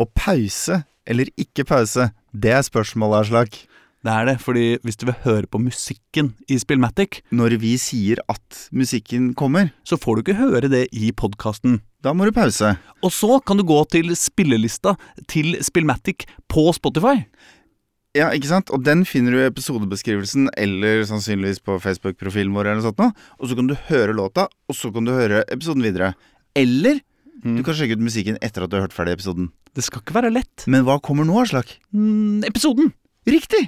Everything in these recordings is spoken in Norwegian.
Og pause eller ikke pause, det er spørsmålet, Aslak. Det er det, fordi hvis du vil høre på musikken i Spillmatic, Når vi sier at musikken kommer, så får du ikke høre det i podkasten. da må du pause. Og så kan du gå til spillelista til Spillmatic på Spotify. Ja, ikke sant? Og den finner du i episodebeskrivelsen eller sannsynligvis på Facebook-profilen vår. eller noe sånt nå. Og så kan du høre låta, og så kan du høre episoden videre. Eller du kan sjekke ut musikken etter at du har hørt ferdig episoden. Det skal ikke være lett. Men hva kommer nå, Aslak? Mm, episoden! Riktig!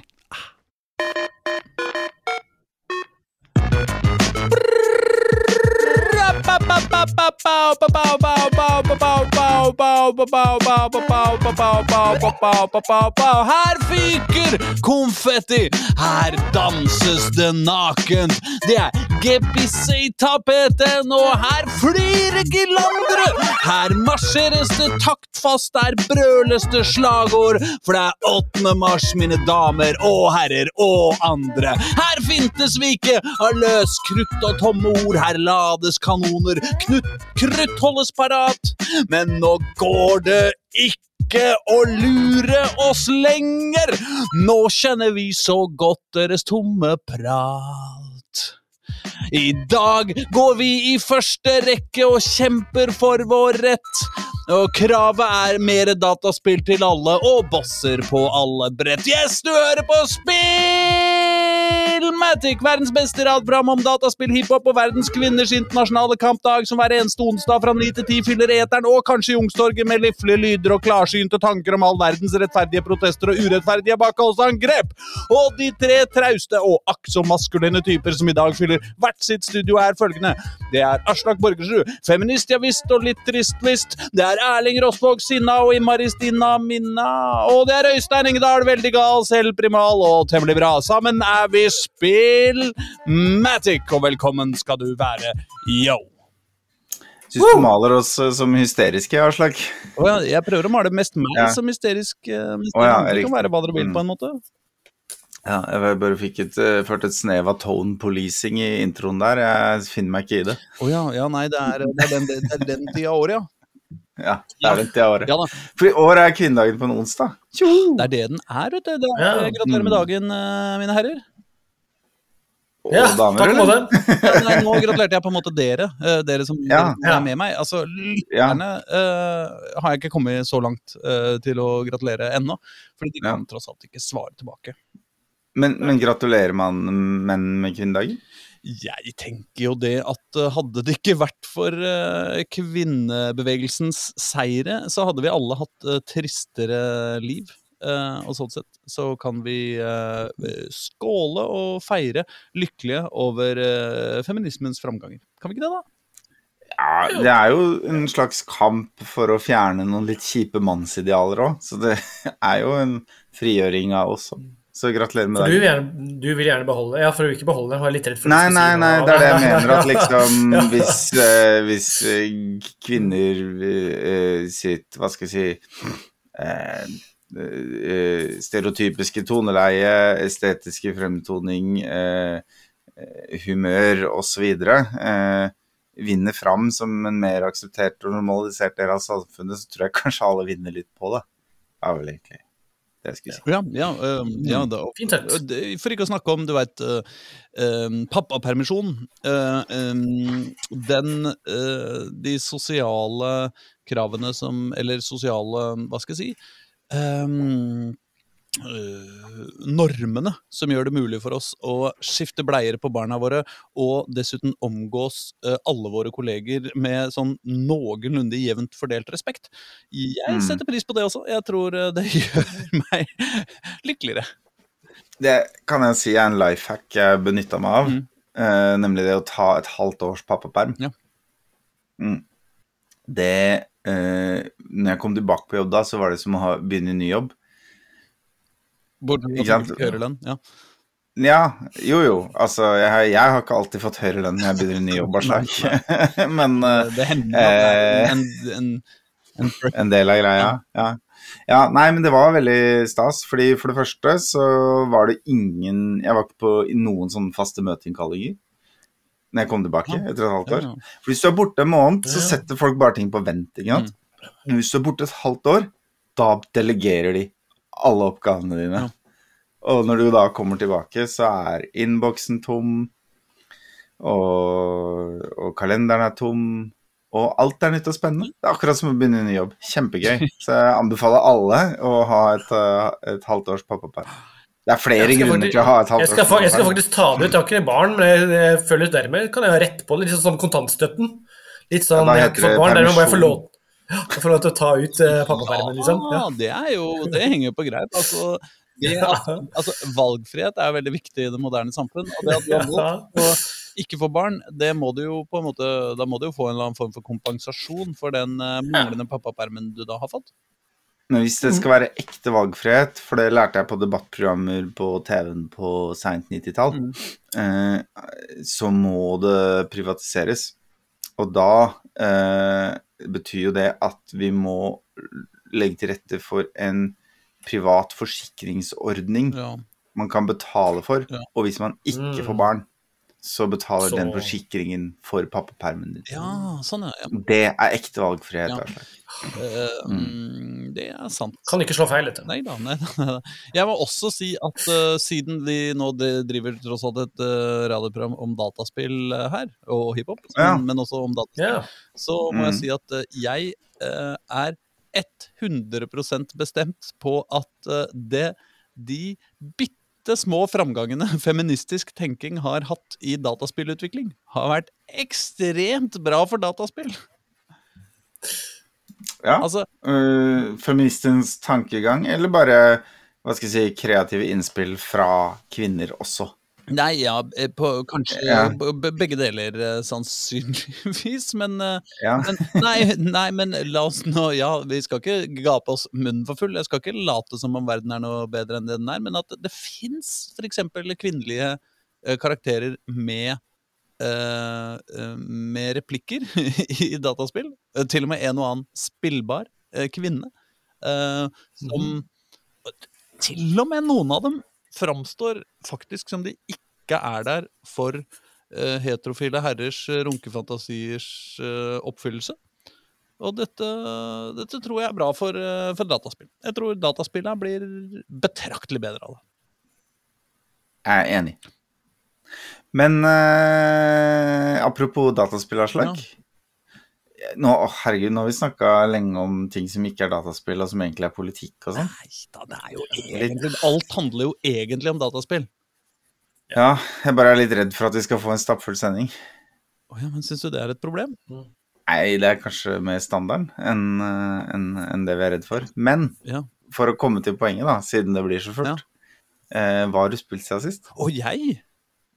Her fyker konfetti, her danses det nakent. Det er Gepisei-tapeten, og her flirer girlandere. Her marsjeres det taktfast, der brøles det slagord. For det er 8. mars, mine damer og herrer og andre. Her fintes vi ikke av løs krutt og tomme ord. Her lades kanoner, knutt, krutt holdes parat. Men nå går det ikke å lure oss lenger. Nå kjenner vi så godt deres tomme prat. I dag går vi i første rekke og kjemper for vår rett. Og kravet er mer dataspill til alle og bosser på alle brett. Yes, du hører på Spillmatic, verdens beste radprogram om dataspill, hiphop og verdens kvinners internasjonale kampdag, som hver eneste onsdag fra 9 til 10 fyller eteren, og kanskje Jungstorget med liflige lyder og klarsynte tanker om all verdens rettferdige protester og urettferdige bakholdsangrep. Og de tre trauste og akk maskuline typer som i dag fyller hvert sitt studio, er følgende. Det er Aslak Borgersrud, feminist ja visst og litt trist visst. Det er Erling Rosvåg Sinna og Imaristina Minna. Og det er Øystein Ingedal, veldig gal, selv primal og temmelig bra. Sammen er vi Spill Matic, og velkommen skal du være, yo. Syns du maler oss eh, som hysteriske, Aslak? Oh, jeg, jeg prøver å male mest meg Ja. som hysterisk. mens ja, det kan være hva dere vil, Mm. på en måte. Ja, jeg bare fikk et, eh, ført et snev av tone policing i introen der. Jeg finner meg ikke i det. Å ja, ja, nei, det er, det er den, det er den tida av året, ja. Ja, det er den tida av året. Ja. For i år er kvinnedagen på en onsdag. Det er det den er, vet du. Det er, Ja. Gratulerer med Mm. dagen, eh, mine herrer. Og Ja, damer, takk for eller? det. Ja, nei, nå gratulerte jeg på en måte dere, eh, dere som Ja. ja. er med meg. Altså, Lytterne uh, har jeg ikke kommet så langt uh, til å gratulere ennå. Fordi de Ja. kan tross alt ikke svare tilbake. Men, men gratulerer man menn med kvinnedagen? Jeg tenker jo det at eh, hadde det ikke vært for eh, kvinnebevegelsens seire, så hadde vi alle hatt eh, tristere liv. Og sånn sett så kan vi skåle og feire lykkelige over feminismens framganger. Kan vi ikke det, da? Ja, det er jo en slags kamp for å fjerne noen litt kjipe mannsidealer òg. Så det er jo en frigjøring av oss òg. Så gratulerer med For du gjerne, du vil gjerne beholde Ja, for du vil ikke beholde det. Jeg er litt redd for Nei, nei, nei, det er det jeg mener. At liksom Ja. hvis, eh, hvis eh, kvinner eh, sitt Hva skal jeg si eh, eh, Stereotypiske toneleie, estetiske fremtoning, humør osv. Eh, vinner fram som en mer akseptert og normalisert del av samfunnet, så tror jeg kanskje alle vinner litt på det. Ja, vel, egentlig. Det jeg skulle si. Ja, ja, eh, ja da, Fint sett. For ikke å snakke om, du veit, pappapermisjon. Uh, um, den uh, De sosiale kravene som Eller sosiale, hva skal jeg si Normene som gjør det mulig for oss å skifte bleier på barna våre, og dessuten omgås eh, alle våre kolleger med sånn noenlunde jevnt fordelt respekt. Jeg Mm. setter pris på det også. Jeg tror eh, det gjør meg lykkeligere. Det kan jeg si er en life hack jeg benytta meg av. Mm. nemlig det å ta et halvt års pappaperm. Ja. Mm. Det eh, Når jeg kom tilbake på jobb da, så var det som å ha, begynne i ny jobb. Bortsett fra at du ikke hører den. Ja. Ja, jo jo. Altså, jeg, jeg har ikke alltid fått høre lønn når jeg begynner i ny jobb, Aslak. Men eh, Det hender at det er Eh. en, en, en, en del av greia. Ja. ja. Nei, men det var veldig stas. fordi For det første så var det ingen Jeg var ikke på noen sånne faste møteinnkallinger når jeg kom tilbake etter et halvt år. For hvis du er borte en måned, så setter folk bare ting på vent. ikke sant? Mm. Men hvis du er borte et halvt år, da delegerer de alle oppgavene dine. Og når du da kommer tilbake, så er innboksen tom, og, og kalenderen er tom, og alt er nytt og spennende. Det er akkurat som å begynne en ny jobb. Kjempegøy. Så jeg anbefaler alle å ha et, eh, et halvt års pappaperm. Det er flere grunner faktisk- til å ha et halvt Jeg skal, års jeg skal faktisk ta det ut. Jeg har ikke barn, men jeg, jeg føler dermed kan jeg ha rett på det. Litt sånn som kontantstøtten. Litt sånn, Ja, fått barn, der må jeg få lov, ja, få lov til å ta ut eh, pappapermen, liksom. Ja. Ja, det er jo Det henger jo på greip. Altså, det, altså, valgfrihet er veldig viktig i det moderne samfunn. Og det at du har valgt å ikke få barn, det må du jo på en måte Da må du jo få en eller annen form for kompensasjon for den eh, manglende pappapermen du da har fått. Men hvis det skal være ekte valgfrihet, for det lærte jeg på debattprogrammer på TV-en på seint 90-tall, Mm. eh, så må det privatiseres. Og da eh, betyr jo det at vi må legge til rette for en privat forsikringsordning Ja. man kan betale for. Ja. Og hvis man ikke Mm. får barn, så betaler Så- den forsikringen for pappapermen din. ja, sånn ja. ja. Det er ekte valgfrihet. Ja. Eh, mm, det er sant. Kan ikke slå feil, etter. Nei da. Nei, da, nei. Jeg må også si at uh, siden vi nå de- driver tross alt et uh, radioprogram om dataspill her, og hiphop, Ja. men, men også om dataspill, Ja. så må Mm. jeg si at jeg er 100% bestemt på at det de bitte små framgangene feministisk tenking har hatt i dataspillutvikling, har vært ekstremt bra for dataspill. Ja. Altså, øh, feministens tankegang, eller bare hva skal jeg si, kreative innspill fra kvinner også? Nei, ja, eh, på, kanskje Ja. begge deler, eh, sannsynligvis. Men, eh, Ja. men nei, nei, men la oss nå Ja, vi skal ikke gape oss munnen for full. Jeg skal ikke late som om verden er noe bedre enn det den er, men at det fins f.eks. kvinnelige karakterer med med replikker i dataspill. Til og med en og annen spillbar kvinne. som Til og med noen av dem framstår faktisk som de ikke er der for eh, heterofile herrers eh, runkefantasiers eh, oppfyllelse. Og dette, dette tror jeg er bra for, eh, for dataspill. Jeg tror dataspillene blir betraktelig bedre av det. Jeg er enig. Men øh, apropos dataspill, Aslak. Nå, å, herregud, nå har vi snakka lenge om ting som ikke er dataspill, og som egentlig er politikk og sånn. Nei da, det er jo egentlig Alt handler jo egentlig om dataspill. Ja, jeg bare er litt redd for at vi skal få en stappfull sending. Å ja, men syns du det er et problem? Nei, det er kanskje mer standarden enn en, enn- enn det vi er redd for. Men Ja. for å komme til poenget, da, siden det blir så fort. Eh, hva har du spilt siden sist? Å, jeg?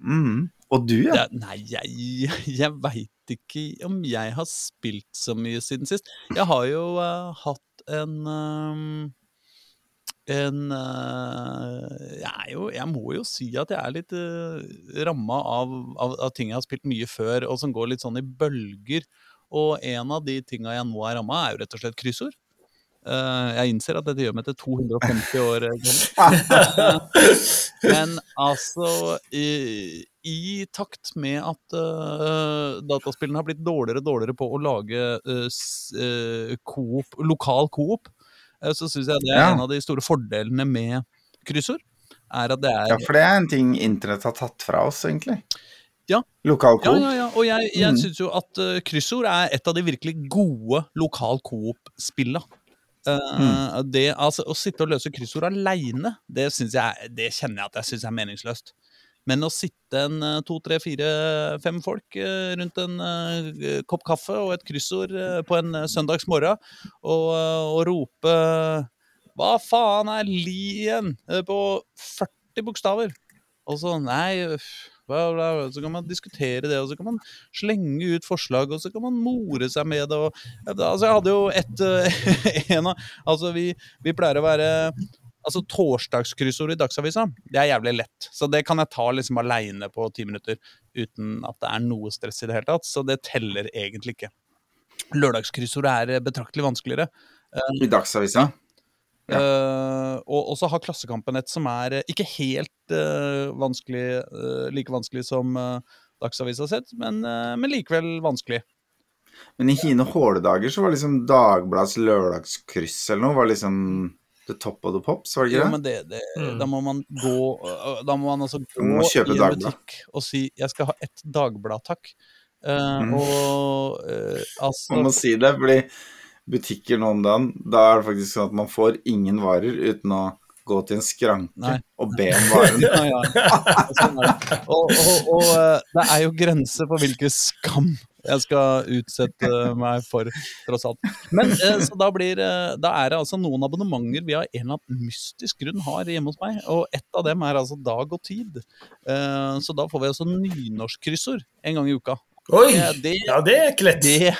Mm. Og du, ja. ja nei, jeg, jeg veit ikke om jeg har spilt så mye siden sist. Jeg har jo uh, hatt en um, En uh, jeg, jo, jeg må jo si at jeg er litt uh, ramma av, av, av ting jeg har spilt mye før, og som går litt sånn i bølger. Og en av de tinga jeg nå er ramma, er jo rett og slett kryssord. Uh, jeg innser at dette gjør meg til 250 år gammel. Men altså i, i takt med at uh, dataspillene har blitt dårligere og dårligere på å lage uh, coop, lokal coop, så syns jeg det er Ja. en av de store fordelene med kryssord. Er at det er Ja, for det er en ting internett har tatt fra oss, egentlig. Ja. Lokal coop. ja, ja. Og jeg, jeg Mm. syns jo at uh, kryssord er et av de virkelig gode lokal coop-spilla. Uh, det, altså, å sitte og løse kryssord aleine, det, jeg, det kjenner jeg at jeg syns er meningsløst. Men å sitte en uh, to, tre, fire, fem folk uh, rundt en uh, kopp kaffe og et kryssord på en søndagsmorgen og, og rope Hva faen er li igjen? Uh, på 40 bokstaver. Og så Nei, bla, bla, så kan man diskutere det, og så kan man slenge ut forslag, og så kan man more seg med det. Og, altså, jeg hadde jo et eh, en av Altså, vi, vi pleier å være Altså, Torsdagskryssord i Dagsavisa, det er jævlig lett. Så det kan jeg ta liksom aleine på ti minutter uten at det er noe stress i det hele tatt. Så det teller egentlig ikke. Lørdagskryssord er eh, betraktelig vanskeligere. I Dagsavisa. Ja. Uh, og og så har Klassekampen et som er eh, ikke helt uh, vanskelig, uh, like vanskelig som Dagsavisa sett, men, eh, men likevel vanskelig. Men i hine håledager så var liksom Dagbladets lørdagskryss eller noe var liksom the top of the pops, var det ikke det? men det, det, Mm. da må man gå øh, Da må man altså gå må i en Dagblad. butikk og si 'jeg skal ha ett Dagblad, takk'. Uh, Mm. Og uh, altså Man må si det, fordi butikker nå om dagen, da er det faktisk sånn at man får ingen varer uten å gå til en skranke Nei. og be om varen. ja, ja. Sånn er det. Og, og, og øh, det er jo grenser for hvilken skam jeg skal utsette meg for, tross alt. Men eh, så da blir eh, Da er det altså noen abonnementer vi av en eller annen mystisk grunn har hjemme hos meg, og ett av dem er altså Dag og Tid. Eh, Så da får vi altså nynorskkryssord en gang i uka. Oi! Ja, det, Ja, det er ikke lett. det,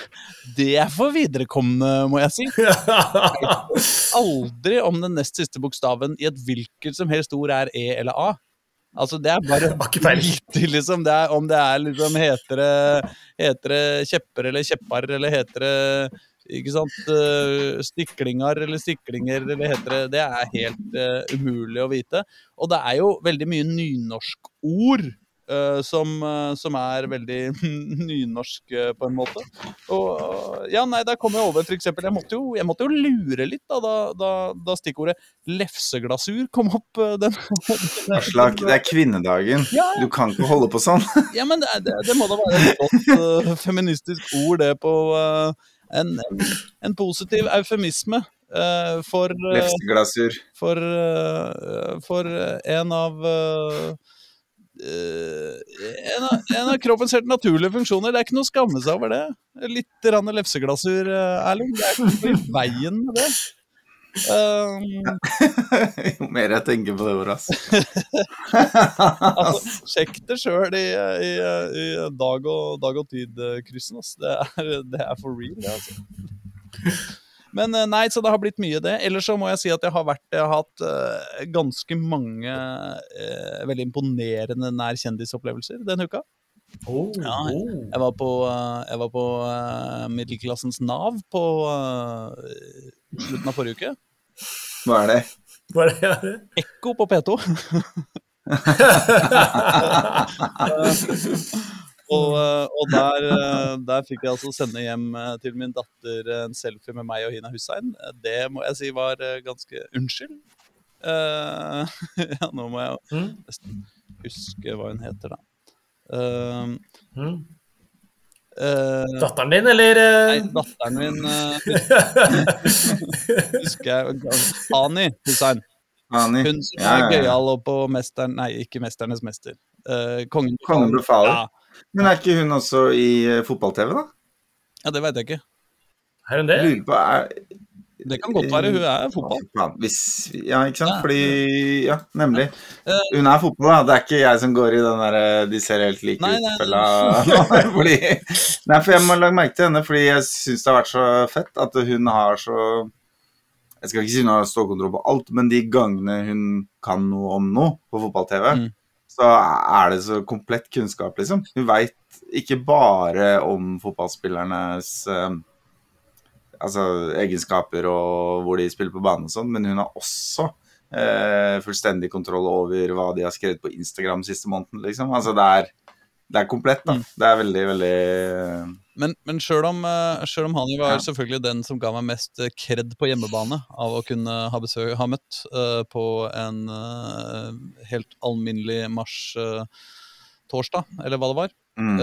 det er for viderekomne, må jeg si. Aldri om den nest siste bokstaven i et hvilket som helst ord er E eller A. Altså, det er bare. Viktig, liksom. Det er, om det er liksom Heter det, heter det kjepper eller kjeppar, eller heter det ikke sant, Stiklinger eller stiklinger, eller heter det Det er helt uh, umulig å vite. Og det er jo veldig mye nynorskord som, eh, som er veldig nynorsk eh, på en måte. Og ja, nei, der kom jeg over eksempel, jeg måtte jo, jeg måtte jo lure litt da, da, da, da stikkordet lefseglasur kom opp. eh, Den, Aslak, det er kvinnedagen. Ja, Du kan ikke holde på sånn. ja, men det, det, det må da være et godt uh, feministisk ord, det på uh, en, en, positiv eufemisme Uh, for, eh, Lefseglasur. for, eh, for en av eh, eh, en, av, en av kroppens helt naturlige funksjoner. Det er ikke noe å skamme seg over det. Litt rann lefseglasur, eh, Erling. Det er ikke noe i veien med det. Um, Jo mer jeg tenker på det ordet, altså, sjekk det sjøl i, i, i dag og, dag og tid-kryssen. Altså. Det, det er for real, det, altså. Men eh, nei, så det har blitt mye det. Ellers så må jeg si at jeg har, vært, jeg har hatt uh, ganske mange uh, veldig imponerende nær kjendisopplevelser denne uka. Oh, Ja, oh. Jeg var på, eh, jeg var på uh, middelklassens Nav på slutten av forrige uke. Hva er det? Hva er det? Ekko på P2. og eh, og der, eh, der fikk jeg altså sende hjem eh, til min datter en selfie med meg og Hina Hussein. Det må jeg si var ganske Unnskyld. Uh, ja, nå må jeg jo Mm. nesten huske hva hun heter, da. Uh, Mm. eh, Datteren din, eller? Nei, datteren min uh, husker jeg Ani Hussein. Ani? Hun som Ja, er ja, ja. gøyal og på Mesteren Nei, ikke Mesternes mester. Uh, kongen, Kongen befaler. Ja, Men er ikke hun også i eh, fotball-TV, da? ja, det veit jeg ikke. Er hun det? Lurer på er, Det kan godt være hun er fotball. Hvis, ja, ikke sant? Ja. Fordi Ja, nemlig. Eh, Hun er fotball, da. Det er ikke jeg som går i den derre De ser helt like Nei, ut nei. fella fordi Nei, for jeg må lage merke til henne, fordi jeg syns det har vært så fett at hun har så Jeg skal ikke si hun har stålkontroll på alt, men de gangene hun kan noe om noe på fotball-TV, Mm. Så er det så komplett kunnskap, liksom. Hun veit ikke bare om fotballspillernes eh, altså, egenskaper og hvor de spiller på banen og sånn, men hun har også eh, fullstendig kontroll over hva de har skrevet på Instagram siste måneden, liksom. Altså, det er, det er komplett, da. Mm. Det er veldig, veldig Men, men sjøl om, eh, selv om Hani var Ja. selvfølgelig den som ga meg mest eh, kred på hjemmebane av å kunne ha, besøk, ha møtt uh, på en uh, helt alminnelig mars-torsdag, eller hva det var, mm.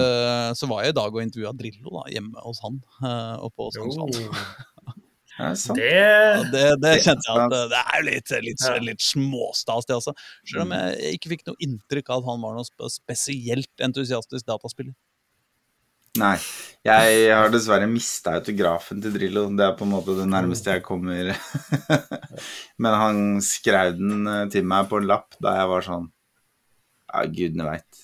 så var jeg i dag og intervjua Drillo da, hjemme hos han uh, oppe hos Kongsvoll. Ja. Det det, det kjente jeg at eh, det er litt, litt, Ja. litt småstas, det også. Selv om jeg ikke fikk noe inntrykk av at han var noe spesielt entusiastisk dataspiller. Nei. Jeg har dessverre mista autografen til Drillo. Det er på en måte det nærmeste jeg kommer. Men han skrev den eh, til meg på en lapp da jeg var sånn Ja, gudene veit.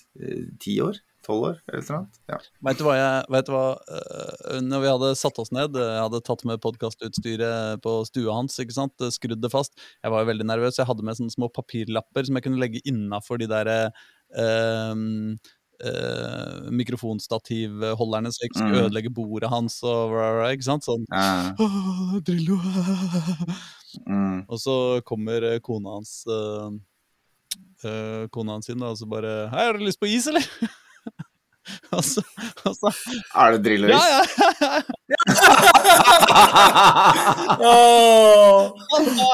Ti år? Tolv år? Eller noe sånt? Ja. Vet du hva jeg vet du hva, øh, Når vi hadde satt oss ned, jeg hadde tatt med podkastutstyret på stua hans, ikke sant, øh, skrudd det fast. Jeg var jo veldig nervøs. Jeg hadde med sånne små papirlapper som jeg kunne legge innafor de der øh, øh, mikrofonstativholderne, så jeg ikke skulle Mm. ødelegge bordet hans og ikke sant. Sånn Ja, «Åh, Drillo mm. Og så kommer kona hans øh, Kona hans inn da, og så bare Hei, har du lyst på is, eller? Og så, og så Er det Drillo Ja, ja, ja.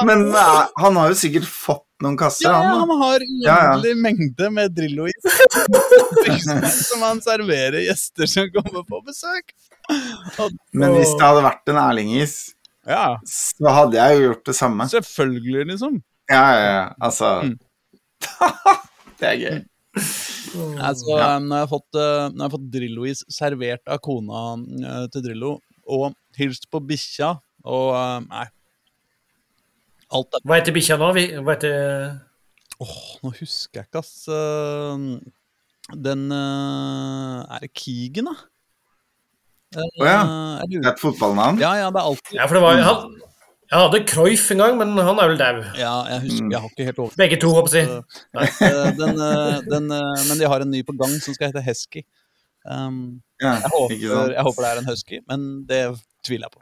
Men eh, han har jo sikkert fått noen kasser, Ja, han. han har Ja, ja. mengde med Drillo-is som han serverer gjester som kommer på besøk. Og, Men hvis det hadde vært en Erling-is, ja, så hadde jeg jo gjort det samme. selvfølgelig, liksom. Ja, ja, ja. Altså Mm. Det er gøy. Altså, Ja. når, jeg har fått, eh, når jeg har fått Drillo-is servert av kona eh, til Drillo, og hilst på bikkja, og eh, Nei. Alt er Hva heter bikkja nå? Vi- Hva heter Åh, nå husker jeg ikke, ass. Eh, Den eh, Er det Keegan, da? Å oh, ja. Det er et fotballnavn. ja, ja, det er alltid Ja, for det var han, Jeg hadde Cruyff en gang, men han er vel dau. Ja, jeg husker, jeg har ikke helt over. Begge to, håper jeg å si. Eh, den, eh, den, eh, men de har en ny på gang som skal hete Hesky. Um, Ja, jeg, håper, jeg håper det er en husky, men det tviler jeg på.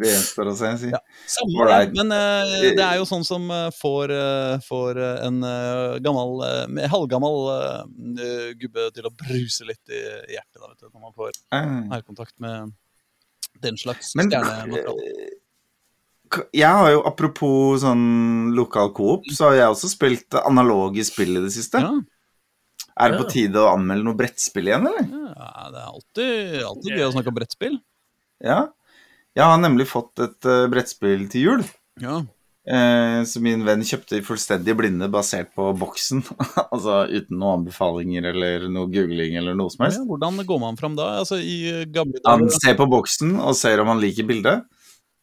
Det gjenstår å se, si. Ja. Samme Alright. det, men uh, det er jo sånn som får, uh, får en uh, gammel, halvgammel gubbe til å bruse litt i, hjertet, da, vet du, når man får Eh. nærkontakt med den slags Men stjernemateriale. Jeg har jo, apropos sånn lokal coop, så har jeg også spilt analoge spill i det siste. Ja, Er det på tide å anmelde noe brettspill igjen, eller? ja, det er alltid, alltid gøy å snakke om brettspill. Ja. Jeg har nemlig fått et uh, brettspill til jul. Ja. Eh, som min venn kjøpte i fullstendig blinde basert på boksen. altså uten noen anbefalinger eller noe googling eller noe som helst. Ja, hvordan går man fram da? Altså, I gamle Han ser på boksen og ser om han liker bildet,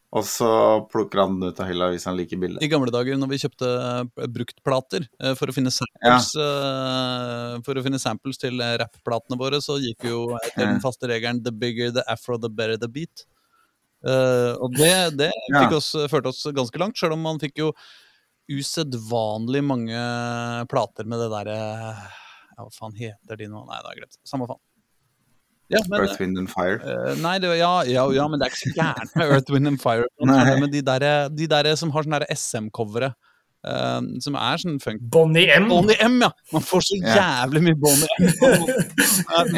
og så plukker han den ut av hylla hvis han liker bildet. I gamle dager når vi kjøpte eh, bruktplater eh, for å finne samples, eh, for å finne samples til rappplatene våre, så gikk vi jo etter den faste regelen 'the bigger the afro, the better the beat'. Og det, det Ja. oss, førte oss ganske langt, sjøl om man fikk jo usedvanlig mange plater med det derre ja, Hva faen heter de nå? Nei, det har jeg glemt. Samme faen. Ja, men, Earth, Wind and Fire. Eh, nei, det, ja, ja, ja, men det er ikke så gærent med Earth, Wind and Fire. Nei. Men de der, de der som har sånn der SM-covere, Uh, som er sånn funk Bonnie M. Bonnie M, ja! Man får så yeah. jævlig mye Bonnie M. Eh,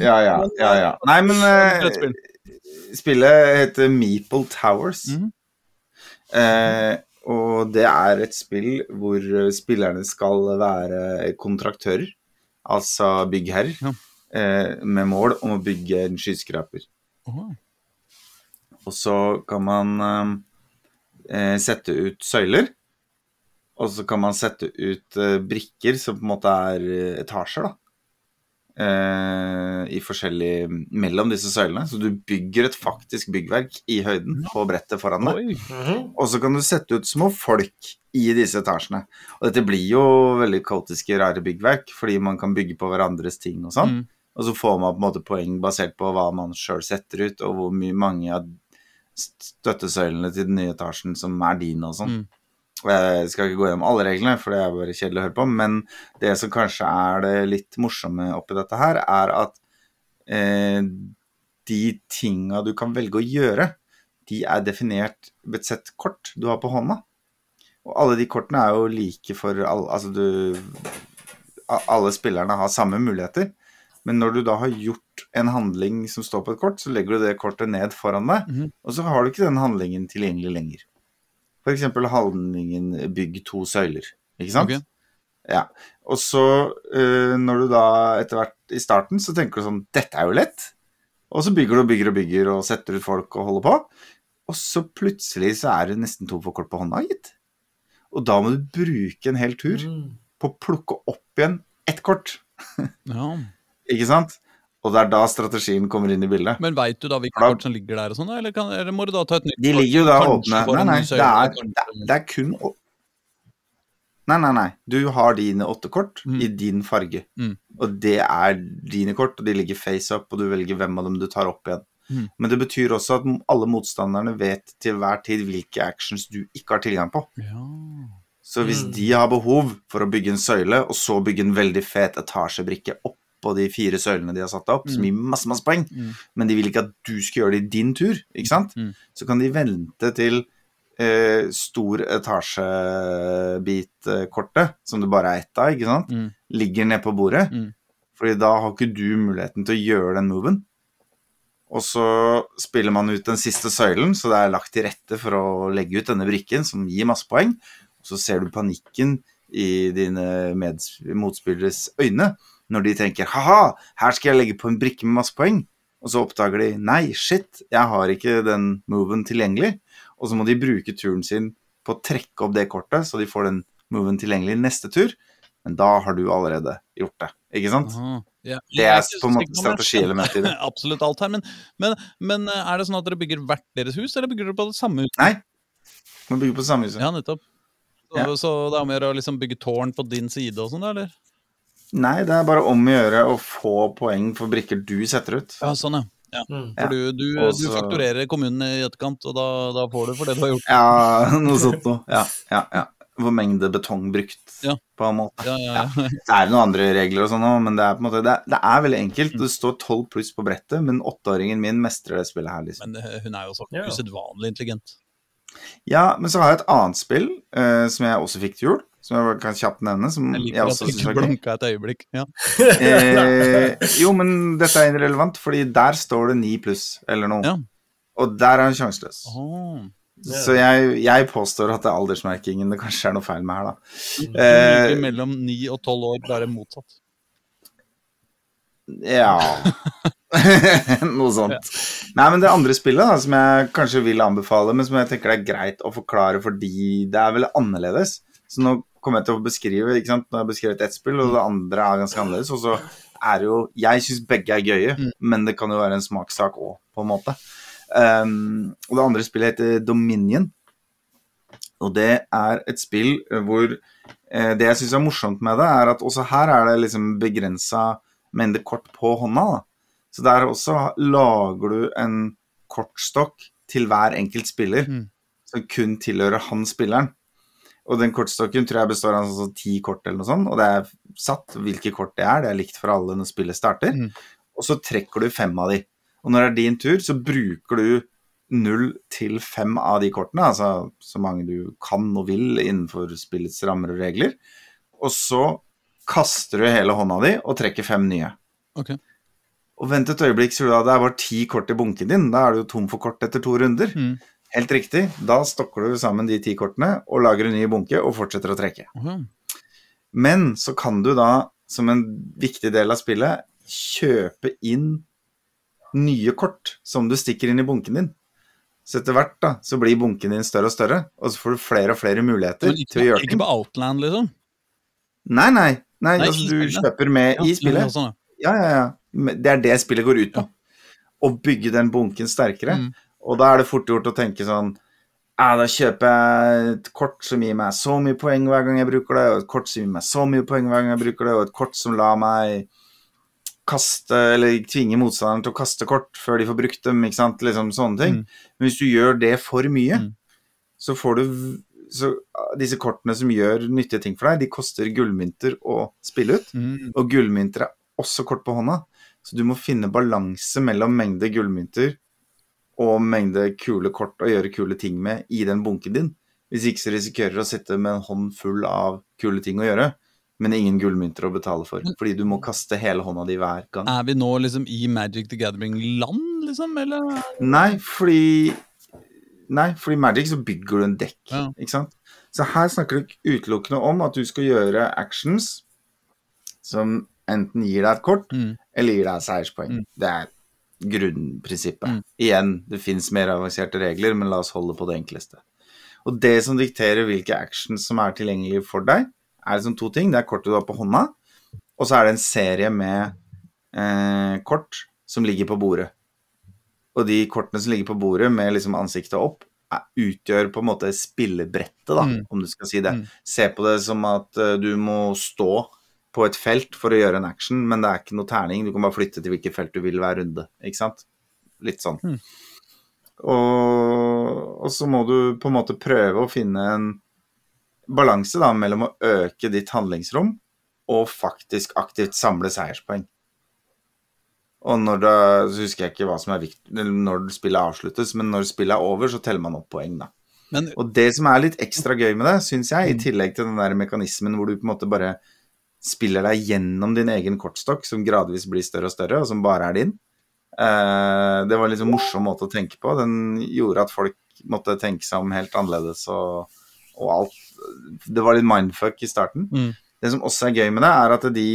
Ja, ja, ja, ja. Nei, men uh, spillet heter Meeple Towers. Mm -hmm. uh, og det er et spill hvor eh, spillerne skal være kontraktører, altså byggherre, Ja. eh, med mål om å bygge en skyskraper. Åh. Og så kan man eh, sette ut søyler. Og så kan man sette ut eh, brikker som på en måte er eh, etasjer, da. Eh, I forskjellig Mellom disse søylene. Så du bygger et faktisk byggverk i høyden på brettet foran deg. Mhm. Og så kan du sette ut små folk i disse etasjene. Og dette blir jo veldig kaotiske, rare byggverk, fordi man kan bygge på hverandres ting og sånn. Mm. Og så får man på en måte poeng basert på hva man sjøl setter ut, og hvor mye mange av støttesøylene til den nye etasjen som er dine og sånn. Mm. Og Jeg skal ikke gå gjennom alle reglene, for det er bare kjedelig å høre på, men det som kanskje er det litt morsomme oppi dette her, er at eh, de tinga du kan velge å gjøre, de er definert ved et sett kort du har på hånda. Og alle de kortene er jo like for alle Altså du Alle spillerne har samme muligheter. Men når du da har gjort en handling som står på et kort, så legger du det kortet ned foran deg, Mhm. og så har du ikke den handlingen tilgjengelig lenger. Eksempel handlingen bygg to søyler, ikke sant? Okay. Ja. Og så, uh, når du da etter hvert i starten, så tenker du sånn Dette er jo lett. Og så bygger du og bygger og bygger og setter ut folk og holder på. Og så plutselig så er det nesten tom for kort på hånda, gitt. Og da må du bruke en hel tur Mm. på å plukke opp igjen ett kort. Ja. Ikke sant? Og det er da strategien kommer inn i bildet. Men veit du da hvilke kort som ligger der og sånn, eller, kan, eller må du da ta et nytt De ligger jo da åpne Nei, nei, det er, det, er- det er kun Nei, nei, nei. Du har dine åtte kort Mm. i din farge. Mm. Og det er dine kort, og de ligger face up, og du velger hvem av dem du tar opp igjen. Mm. Men det betyr også at alle motstanderne vet til hver tid hvilke actions du ikke har tilgang på. Ja. Så hvis Mm. de har behov for å bygge en søyle, og så bygge en veldig fet etasjebrikke oppå de fire søylene de har satt opp, som Mm. gir masse, masse poeng, Mm. men de vil ikke at du skal gjøre det i din tur, ikke sant? Mm. Så kan de vente til eh, stor etasjebit-kortet, som det bare er ett av, ikke sant, ligger nede på bordet. Mm. Fordi da har ikke du muligheten til å gjøre den moven. Og så spiller man ut den siste søylen, så det er lagt til rette for å legge ut denne brikken, som gir masse poeng. Og så ser du panikken i dine motspilleres øyne når de tenker ha-ha, her skal jeg legge på en brikke med masse poeng. Og så oppdager de nei, shit, jeg har ikke den moven tilgjengelig. Og så må de bruke turen sin på å trekke opp det kortet, så de får den moven tilgjengelig neste tur. Men da har du allerede gjort det, ikke sant? Aha. Ja, Det er på en måte strategielementet i det. Absolutt alt her. Men, men, men eh, er det sånn at dere bygger hvert deres hus, eller bygger dere på det samme huset? Nei, vi bygger på det samme huset. Ja, nettopp. Så, Ja. så det er om å gjøre å liksom bygge tårn på din side og sånn, eller? Nei, det er bare om å gjøre å få poeng for brikker du setter ut. Ja, sånn, ja. ja. Mm. For du, du, Også... du fakturerer kommunen i etterkant, og da, da får du for det du har gjort. Ja, noe sånt noe. Ja, ja, ja. Hvor mengde betong brukt, Ja. på en måte. Ja, ja, ja. Det er noen andre regler og sånn òg, men det er på en måte det er, det er veldig enkelt. Det står 12 pluss på brettet, men åtteåringen min mestrer det spillet her, liksom. Men eh, hun er jo så usedvanlig intelligent. Ja, men så har jeg et annet spill uh, som jeg også fikk til jul, som jeg kan kjapt nevne, som Jeg jeg, liker at du ikke blunka et øyeblikk. Ja. Eh, jo, men dette er irrelevant, fordi der står det 9 pluss, eller noe. Ja. Og der er han sjanseløs. Oh, Ja. Så jeg, jeg påstår at det er aldersmerkingen det kanskje er noe feil med her, da. Eh, mellom 9 og 12 år, bare motsatt. Ja Noe sånt. Nei, men det andre spillet da, som jeg kanskje vil anbefale, men som jeg tenker det er greit å forklare fordi det er veldig annerledes. Så nå kommer jeg til å beskrive ikke sant? Nå har jeg beskrevet ett spill, og det andre er ganske annerledes. Og så er det jo Jeg syns begge er gøye, Mm. men det kan jo være en smakssak òg, på en måte. Um, og det andre spillet heter Dominion. Og det er et spill hvor eh, Det jeg syns er morsomt med det, er at også her er det liksom begrensa mengde kort på hånda. da. Så der også lager du en kortstokk til hver enkelt spiller, Mm. som kun tilhører han spilleren. Og den kortstokken tror jeg består av sånn ti kort eller noe sånt, og det er satt hvilke kort det er. Det er likt for alle når spillet starter. Mm. Og så trekker du fem av de. Og når det er din tur, så bruker du null til fem av de kortene, altså så mange du kan og vil innenfor spillets rammer og regler. Og så kaster du hele hånda di og trekker fem nye. Ok. Og vent et øyeblikk, så du da. Det er bare ti kort i bunken din. Da er du jo tom for kort etter to runder. Mm. Helt riktig. Da stokker du sammen de ti kortene og lager en ny bunke og fortsetter å trekke. Mm. Men så kan du da, som en viktig del av spillet, kjøpe inn nye kort som du stikker inn i bunken din. Så etter hvert da, så blir bunken din større og større, og så får du flere og flere muligheter ikke, til å gjøre ikke på Outland, liksom? Nei, nei. nei, Nei, altså, du kjøper med Ja, i spillet. ja, sånn, ja. Ja, ja, ja. Det er det spillet går ut på. Å bygge den bunken sterkere. Mm. Og da er det fort gjort å tenke sånn ja, da kjøper jeg et kort som gir meg så mye poeng hver gang jeg bruker det, og et kort som gir meg så mye poeng hver gang jeg bruker det, og et kort som lar meg kaste, eller tvinge motstanderen til å kaste kort før de får brukt dem, ikke sant, liksom sånne ting. Mm. Men hvis du gjør det for mye, Mm. så får du så disse kortene som gjør nyttige ting for deg, de koster gullmynter å spille ut. Mm. Og gullmynter er også kort på hånda. Så du må finne balanse mellom mengde gullmynter og mengde kule kort å gjøre kule ting med i den bunken din. Hvis ikke så risikerer du å sitte med en hånd full av kule ting å gjøre, men ingen gullmynter å betale for. Fordi du må kaste hele hånda di hver gang. Er vi nå liksom i Magic the Gathering-land, liksom? Eller? Nei, fordi Nei, fordi i Magic så bygger du en dekk, Ja. ikke sant? Så her snakker du utelukkende om at du skal gjøre actions som enten gir deg et kort, Mm. eller gir deg seierspoeng. Mm. Det er grunnprinsippet. Mm. Igjen, det fins mer avanserte regler, men la oss holde på det enkleste. Og det som dikterer hvilke actions som er tilgjengelige for deg, er liksom to ting. Det er kortet du har på hånda, og så er det en serie med eh, kort som ligger på bordet. Og de kortene som ligger på bordet med liksom ansiktet opp, er, utgjør på en måte spillebrettet, da, Mm. om du skal si det. Mm. Se på det som at uh, du må stå på et felt for å gjøre en action, men det er ikke noe terning. Du kan bare flytte til hvilket felt du vil hver runde. Ikke sant? Litt sånn. Mm. Og, og så må du på en måte prøve å finne en balanse da, mellom å øke ditt handlingsrom og faktisk aktivt samle seierspoeng. Og når det, så husker jeg ikke hva som er viktig, når spillet avsluttes, men når spillet er over, så teller man opp poeng, da. Men Og det som er litt ekstra gøy med det, syns jeg, i tillegg til den der mekanismen hvor du på en måte bare spiller deg gjennom din egen kortstokk, som gradvis blir større og større, og som bare er din. Eh, det var en sånn morsom måte å tenke på. Den gjorde at folk måtte tenke seg om helt annerledes og, og alt. Det var litt mindfuck i starten. Mm. Det som også er gøy med det, er at de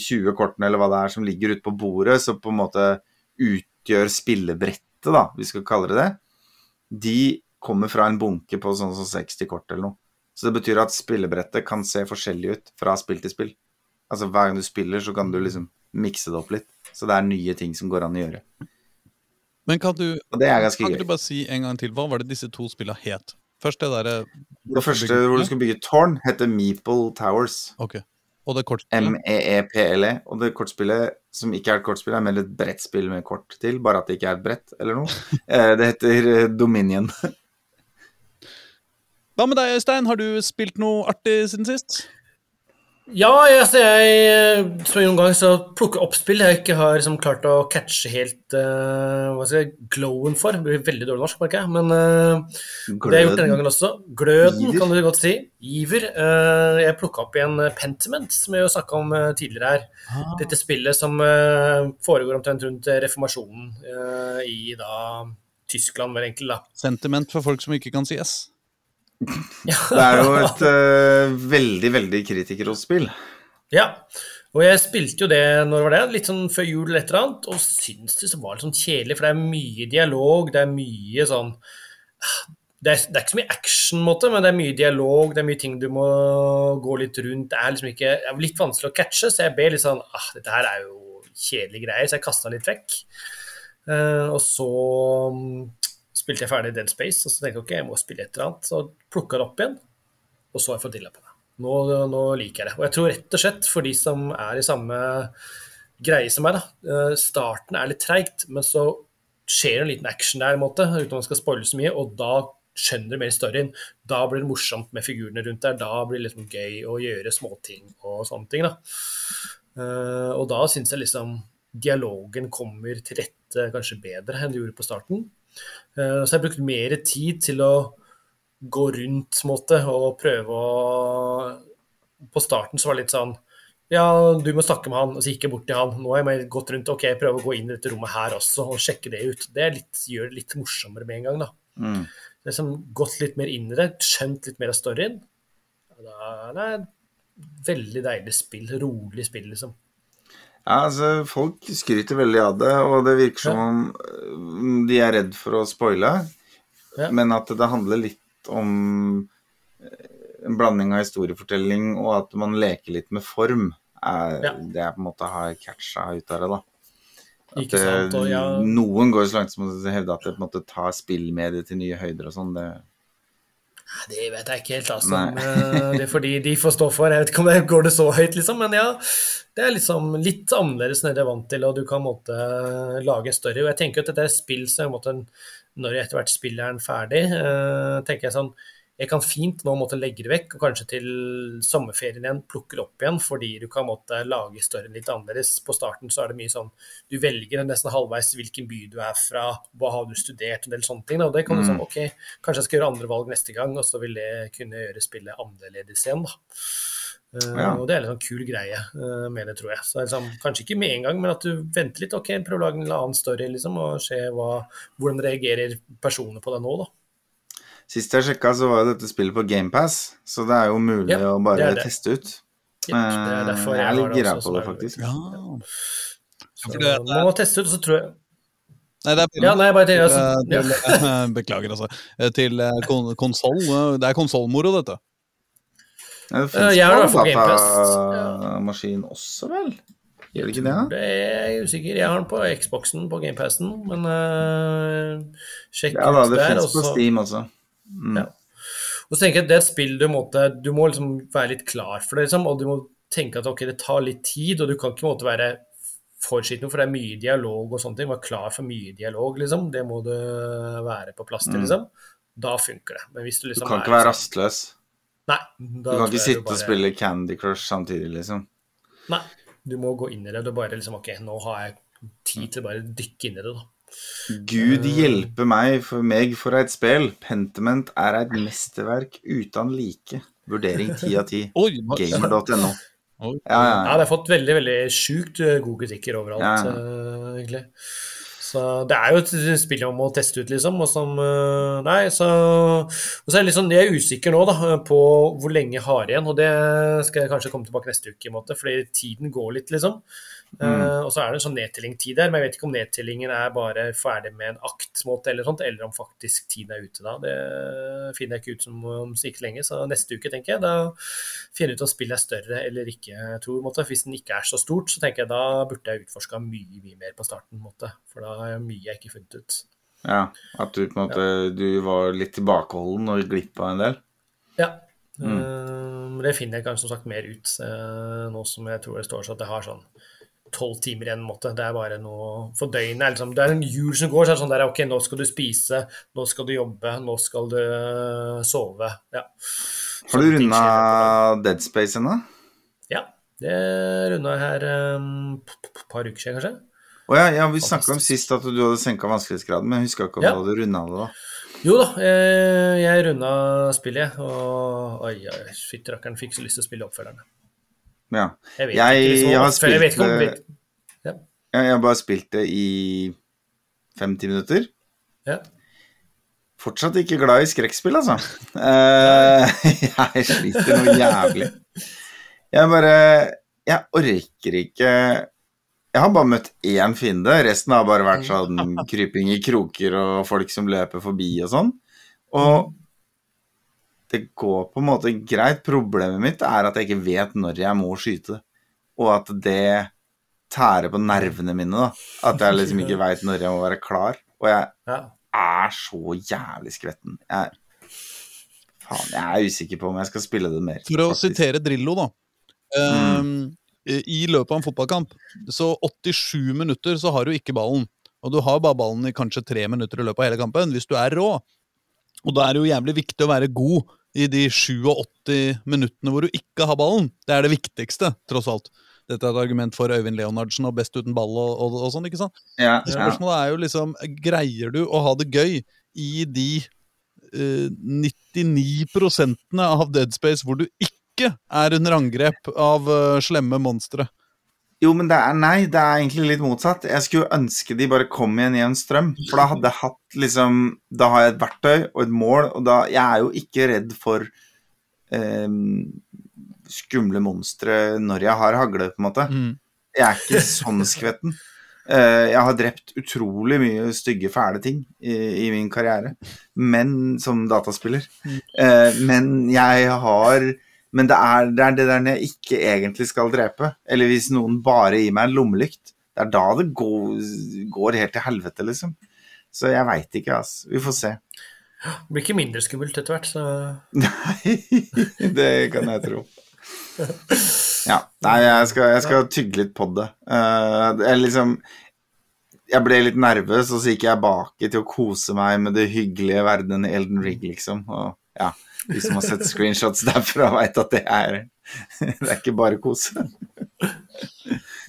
20 kortene eller hva det er som ligger ute på bordet, som på en måte utgjør spillebrettet, da, vi skal kalle det det, de kommer fra en bunke på sånn som 60 kort eller noe. Så det betyr at spillebrettet kan se forskjellig ut fra spill til spill. Altså hver gang du spiller, så kan du liksom mikse det opp litt. Så det er nye ting som går an å gjøre. Men kan du, Og det er ganske kan du bare si en gang til, hva var det disse to spillene het? Først det derre Det første hvor du skulle bygge tårn, heter Meeple Towers. Okay. Og det kortspillet? M-e-e-p-l-e. E. Og det kortspillet som ikke er et kortspill, er mer et brettspill med kort til, bare at det ikke er et brett eller noe. Eh, Det heter eh, Dominion. Hva med deg, Øystein? Har du spilt noe artig siden sist? Ja, jeg, altså jeg som noen gang så plukker opp spill jeg ikke har liksom klart å catche helt uh, hva skal jeg, glowen for. Det blir veldig dårlig norsk, merker jeg. Men uh, det har jeg gjort denne gangen også. Gløden, Iver. kan du godt si. Iver. Uh, jeg plukka opp igjen eh, Pentiment, som vi jo snakka om eh, tidligere her. Ah. Dette spillet som eh, foregår omtrent rundt eh, reformasjonen eh, i da Tyskland, vel egentlig, da. Sentiment for folk som ikke kan si S. Det er jo et uh, veldig, veldig kritikerspill. Ja, og jeg spilte jo det når var det, litt sånn før jul eller et eller annet, og syntes det var litt sånn kjedelig, for det er mye dialog, det er mye sånn det er, det er ikke så mye action-måte, men det er mye dialog, det er mye ting du må gå litt rundt. Det er liksom ikke det er litt vanskelig å catche, så jeg ble litt sånn ah, dette her er jo kjedelige greier, så jeg kasta litt vekk. Uh, og så spilte jeg ferdig Dead Space, og så tenkte jeg ok, jeg må spille et eller annet. Så plukka det opp igjen, og så har jeg fått dilla på det. Nå, nå liker jeg det. Og jeg tror rett og slett for de som er i samme greie som meg, da. eh, Starten er litt treigt, men så skjer en liten action der, måte, uten at man skal spoile så mye, og da skjønner du mer storyen. Da blir det morsomt med figurene rundt der. Da blir det liksom gøy å gjøre småting og sånne ting. da. Eh, og da syns jeg liksom dialogen kommer til rette kanskje bedre enn det gjorde på starten. Eh, så jeg brukte brukt mer tid til å gå rundt måte, og prøve å På starten så var det litt sånn Ja, du må snakke med han, og så gikk jeg bort til han. Nå har jeg mer gått rundt, ok, jeg prøver å gå inn i dette rommet her også og sjekke det ut. Det er litt, gjør det litt morsommere med en gang, da. Mm. Er liksom gått litt mer inn i det, skjønt litt mer av storyen. Da, det er et veldig deilig spill. Rolig spill, liksom. Ja, altså, folk skryter veldig av det, og det virker som om øh, de er redd for å spoile. Ja. Men at det handler litt om øh, en blanding av historiefortelling og at man leker litt med form. Er, Ja. Det jeg på en måte har catcha ut av det, da. At Ikke sant? Og det, ja, Noen går så langt som å hevde at det på en måte tar spillmediet til nye høyder og sånn. Det, det vet jeg ikke helt, altså. Eh, det er fordi de får stå for. Jeg vet ikke om det går det så høyt, liksom. Men ja, det er liksom litt annerledes enn det jeg er vant til, og du kan måtte lage en story. Og jeg tenker at dette er spill som når jeg etter hvert spiller den ferdig, eh, tenker jeg sånn jeg kan fint nå måtte legge det vekk, og kanskje til sommerferien igjen plukke det opp igjen, fordi du kan måtte lage storyen litt annerledes. På starten så er det mye sånn Du velger nesten halvveis hvilken by du er fra, hva har du studert, en del sånne ting. Da. Og det kan du Mm. sånn, ok, kanskje jeg skal gjøre andre valg neste gang, og så vil det kunne gjøre spillet annerledes igjen, da. Eh, Ja. Og det er en sånn kul greie eh, med det, tror jeg. Så liksom, kanskje ikke med en gang, men at du venter litt. Ok, prøv å lage en annen story, liksom, og se hva, hvordan reagerer personene på det nå, da. Sist jeg sjekka, så var jo dette spillet på GamePass, så det er jo mulig Ja, å bare det det. teste ut. Ja, det er derfor Eh, jeg jeg er litt gira på det, faktisk. Ja. Så det- må teste ut, og så tror jeg Nei, det er Ja, nei, bare til, altså, ja. Beklager, altså. Eh, Til eh, kon konsoll. Det er konsollmoro, dette. Ja, det fins det på datamaskin også, vel? Gjør det ikke det? Det er jeg usikker. Jeg har den på Xboxen på GamePassen, men uh, sjekk Ja da, det fins på Steam også. Mm. Ja. Og så tenker jeg at det er et spill du måtte Du må liksom være litt klar for det, liksom, og du må tenke at ok, det tar litt tid, og du kan ikke måtte være for skitten, for det er mye dialog og sånne ting. Vær klar for mye dialog, liksom. Det må du være på plass til, Mm. liksom. Da funker det. Men hvis du Du liksom kan er ikke være liksom- rastløs. Nei. Du kan ikke sitte bare- og spille Candy Crush samtidig, liksom. Nei. Du må gå inn i det. Du bare liksom Ok, nå har jeg tid til å bare dykke inn i det, da. Gud hjelpe meg for meg for et spill. Pentiment er et mesterverk uten like. Vurdering ti av ti. Gamer.no. Oi. Ja, ja, Ja, det har fått veldig veldig sjukt eh, gode kritikker overalt, Ja. eh, egentlig. Så det er jo et spill om å teste ut, liksom. Og som uh, Nei, så Og så er jeg litt sånn, jeg er usikker nå, da, på hvor lenge jeg har igjen. Og det skal jeg kanskje komme tilbake neste uke, i måte, fordi tiden går litt, liksom. Eh, og så er det en sånn nedtellingstid der, men jeg vet ikke om nedtellingen er bare ferdig med en aktmåte eller sånt, eller om faktisk tiden er ute da. Det finner jeg ikke ut som om så ikke lenge, så neste uke, tenker jeg. Da finner jeg ut om spillet er større eller ikke. Jeg tror, måte, Hvis den ikke er så stort, så tenker jeg da burde jeg utforska mye mye mer på starten. Måte, for da har jeg mye jeg ikke funnet ut. Ja, At du på en måte du var litt tilbakeholden og glipp av en del? Ja. Mm. Men det finner jeg kanskje som sagt mer ut, eh, nå som jeg tror det står så at jeg har sånn tolv timer igjen. måte. Det er bare noe for døgnet. Liksom, det er en hjul som går, så er det sånn der Ok, nå skal du spise, nå skal du jobbe, nå skal du eh, sove. Ja. Har du runda. Dead Space ennå? Ja. Det runda jeg her et par uker siden, kanskje. Å ja, ja, vi snakka om sist at du hadde senka vanskelighetsgraden, men jeg huska ikke om Ja. du hadde runda det. da. Jo da, jeg, jeg runda spillet, og oi, oi, fytti rakkeren, fikk så lyst til å spille oppfølgerne. Ja. Jeg vet Jeg ikke, liksom, har oppfølger- jeg vet om- Ja, Jeg har bare spilt det i 50 minutter. Ja. Fortsatt ikke glad i skrekkspill, altså. Eh, jeg sliter noe jævlig. Jeg bare Jeg orker ikke Jeg har bare møtt én fiende. Resten har bare vært sånn kryping i kroker og folk som løper forbi og sånn. Og det går på en måte greit. Problemet mitt er at jeg ikke vet når jeg må skyte. Og at det tærer på nervene mine. da At jeg liksom ikke veit når jeg må være klar. Og jeg Ja. er så jævlig skvetten. Jeg, faen, jeg er usikker på om jeg skal spille det mer. For å faktisk. sitere Drillo, da. Mm. Eh, I løpet av en fotballkamp, så 87 minutter så har du ikke ballen. Og du har bare ballen i kanskje tre minutter i løpet av hele kampen, hvis du er rå. Og da er det jo jævlig viktig å være god i de 87 minuttene hvor du ikke har ballen. Det er det viktigste, tross alt. Dette er et argument for Øyvind Leonardsen og best uten ball og, og, og sånn, ikke sant? Ja, ja. Spørsmålet er jo liksom Greier du å ha det gøy i de uh, 99 av Dead Space hvor du ikke er under angrep av uh, slemme monstre? Jo, men det er nei, det er egentlig litt motsatt. Jeg skulle ønske de bare kom igjen i en strøm. For da hadde jeg hatt liksom Da har jeg et verktøy og et mål, og da Jeg er jo ikke redd for eh, skumle monstre når jeg har hagle, på en måte. Jeg er ikke sånn skvetten. Eh, jeg har drept utrolig mye stygge, fæle ting i, i min karriere, men som dataspiller. Eh, men jeg har Men det er, det er det der jeg ikke egentlig skal drepe, eller hvis noen bare gir meg en lommelykt. Det er da det går, går helt til helvete, liksom. Så jeg veit ikke, altså. Vi får se. Det blir ikke mindre skummelt etter hvert, så Nei, det kan jeg tro. Ja. Nei, jeg skal, jeg skal tygge litt på det. Uh, det er liksom Jeg ble litt nervøs, og så gikk jeg baki til å kose meg med det hyggelige verdenen i Elden Ring, liksom. Og ja, de som har sett screenshots derfra, veit at det er Det er ikke bare kose.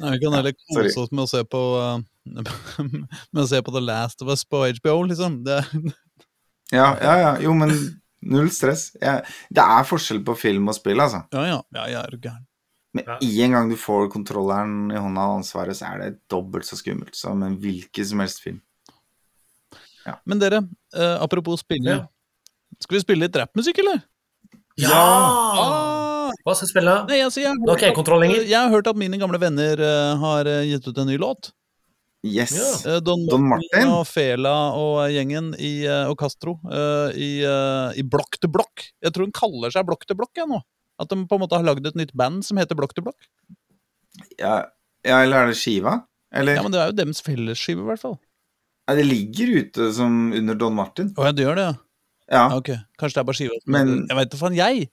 Nei, vi kan heller kose oss med å se på eh, Med å se på The Last of Us på HBO, liksom. Det, Ja, ja, ja. Jo, men null stress. Jeg, det er forskjell på film og spill, altså. ja, ja. Ja, jeg er gæren. Med en gang du får kontrolleren i hånda og ansvaret, så er det dobbelt så skummelt som en hvilken som helst film. Men dere, eh, apropos spille. Skal vi spille litt rappmusikk, eller? Ja! Ah! Hva skal jeg spille? Nei, altså, jeg, har hørt at- jeg har hørt at mine gamle venner uh, har eh, gitt ut en ny låt. Yes. Ja. Eh, Don, Don Martin og Fela og gjengen i, og Castro i, i Blokk til Blokk. Jeg tror hun kaller seg Blokk til Blokk nå. At de på en måte har lagd et nytt band som heter Blokk til Blokk. Ja, ja, eller er det skiva? Eller? Ja, men det er jo deres fellesskive, i hvert fall. Ja, det ligger ute som under Don Martin. Å ja, det gjør det, ja. Ja. Ja, Ok, Kanskje det er bare skiva. Men- Jeg veit da faen, jeg!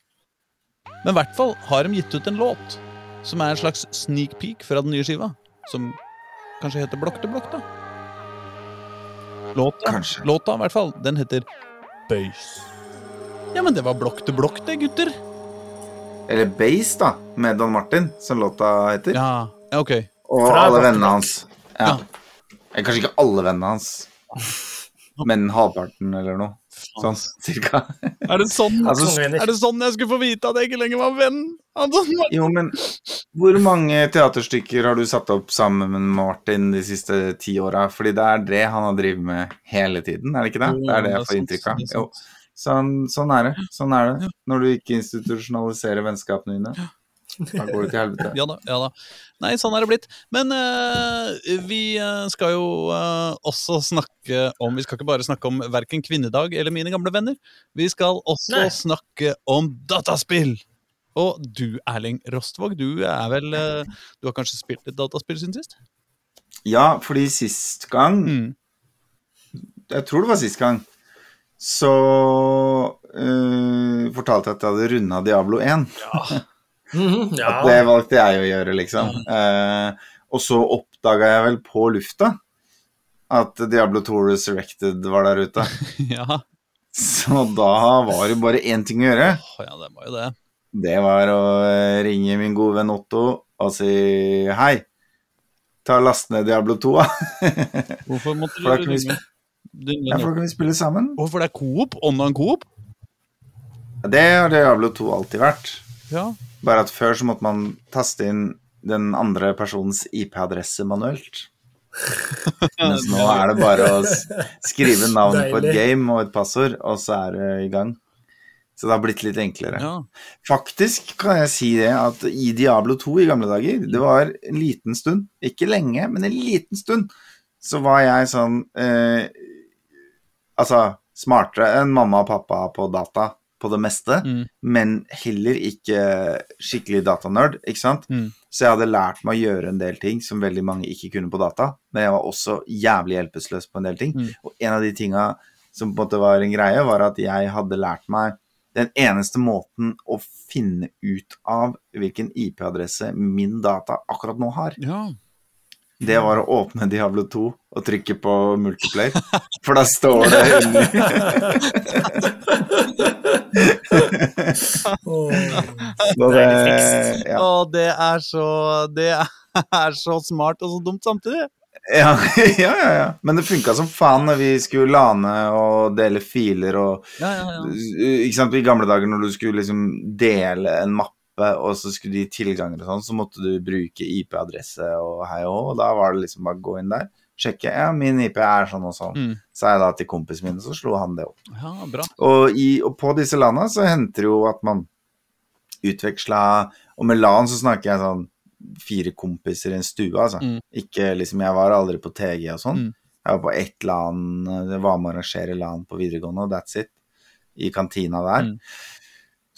Men i hvert fall har de gitt ut en låt som er en slags sneak peek fra den nye skiva. Som kanskje heter Blokk til blokk, da. Låta, Kanskje. låta i hvert fall, den heter Bøys. Ja, men det var Blokk til blokk, det, gutter. Eller Base, da, med Don Martin, som låta heter. Ja, ja ok. Og Fra alle vennene hans. Ja. ja. Kanskje ikke alle vennene hans, men halvparten eller noe. Sånn cirka. Er det sånn, Altså, er det sånn jeg skulle få vite at jeg ikke lenger var venn? Altså, Jo, men hvor mange teaterstykker har du satt opp sammen med Martin de siste ti åra? Fordi det er det han har drevet med hele tiden, er det ikke det? Det er det jeg får inntrykk av. Jo. Sånn, sånn er det. Sånn er det. Når du ikke institusjonaliserer vennskapene dine. Da går det til helvete. Ja da, ja da. Nei, sånn er det blitt. Men eh, vi eh, skal jo eh, også snakke om Vi skal ikke bare snakke om verken kvinnedag eller mine gamle venner. Vi skal også Nei. snakke om dataspill! Og du, Erling Rostvåg, du er vel eh, Du har kanskje spilt et dataspill siden sist? Ja, fordi sist gang Mm. Jeg tror det var sist gang. Så eh, fortalte jeg at jeg hadde runda Diablo 1. Mhm, ja. At det valgte jeg å gjøre, liksom. Eh, og så oppdaga jeg vel på lufta at Diablo 2 Resurrected var der ute. ja. Så da var det bare én ting å gjøre. Oh, ja, det var jo det. Det var å eh, ringe min gode venn Otto og si hei. Ta Last ned Diablo 2, da. Hvorfor måtte du ringe? Ja, for da kan vi spille sammen. Hvorfor det er coop? Online coop? Det har Diablo 2 alltid vært. Ja. Bare at før så måtte man taste inn den andre personens IP-adresse manuelt. Mens nå er det bare å skrive navnet på et game og et passord, og så er det i gang. Så det har blitt litt enklere. ja. Faktisk kan jeg si det at i Diablo 2 i gamle dager, det var en liten stund, ikke lenge, men en liten stund, så var jeg sånn eh, Altså smartere enn mamma og pappa på data på det meste, Mm. men heller ikke skikkelig datanerd, ikke sant? Mm. Så jeg hadde lært meg å gjøre en del ting som veldig mange ikke kunne på data, men jeg var også jævlig hjelpeløs på en del ting. Mm. Og en av de tinga som på en måte var en greie, var at jeg hadde lært meg den eneste måten å finne ut av hvilken IP-adresse min data akkurat nå har, ja. Det var å åpne Diablo 2 og trykke på multiplayer. For da står det inni så det, ja. Det er så Det er så smart og så dumt samtidig. Ja, ja, ja, ja. Men det funka som faen når vi skulle lane og dele filer og Ja, ja, ja. Ikke sant, I gamle dager når du skulle liksom dele en mappe, og så skulle de gi tilganger og sånn, så måtte du bruke IP-adresse og hei og hå, og da var det liksom bare å gå inn der, sjekke Ja, min IP er sånn og sånn. Mm. Sa jeg da til kompisen min, så slo han det opp. ja bra. Og, i, og på disse landa så henter det jo at man utveksla Og med LAN så snakker jeg sånn fire kompiser i en stue, altså. Mm. Ikke liksom Jeg var aldri på TG og sånn. Mm. Jeg var på ett LAN, det var med å arrangere LAN på videregående, og that's it. I kantina der. Mm.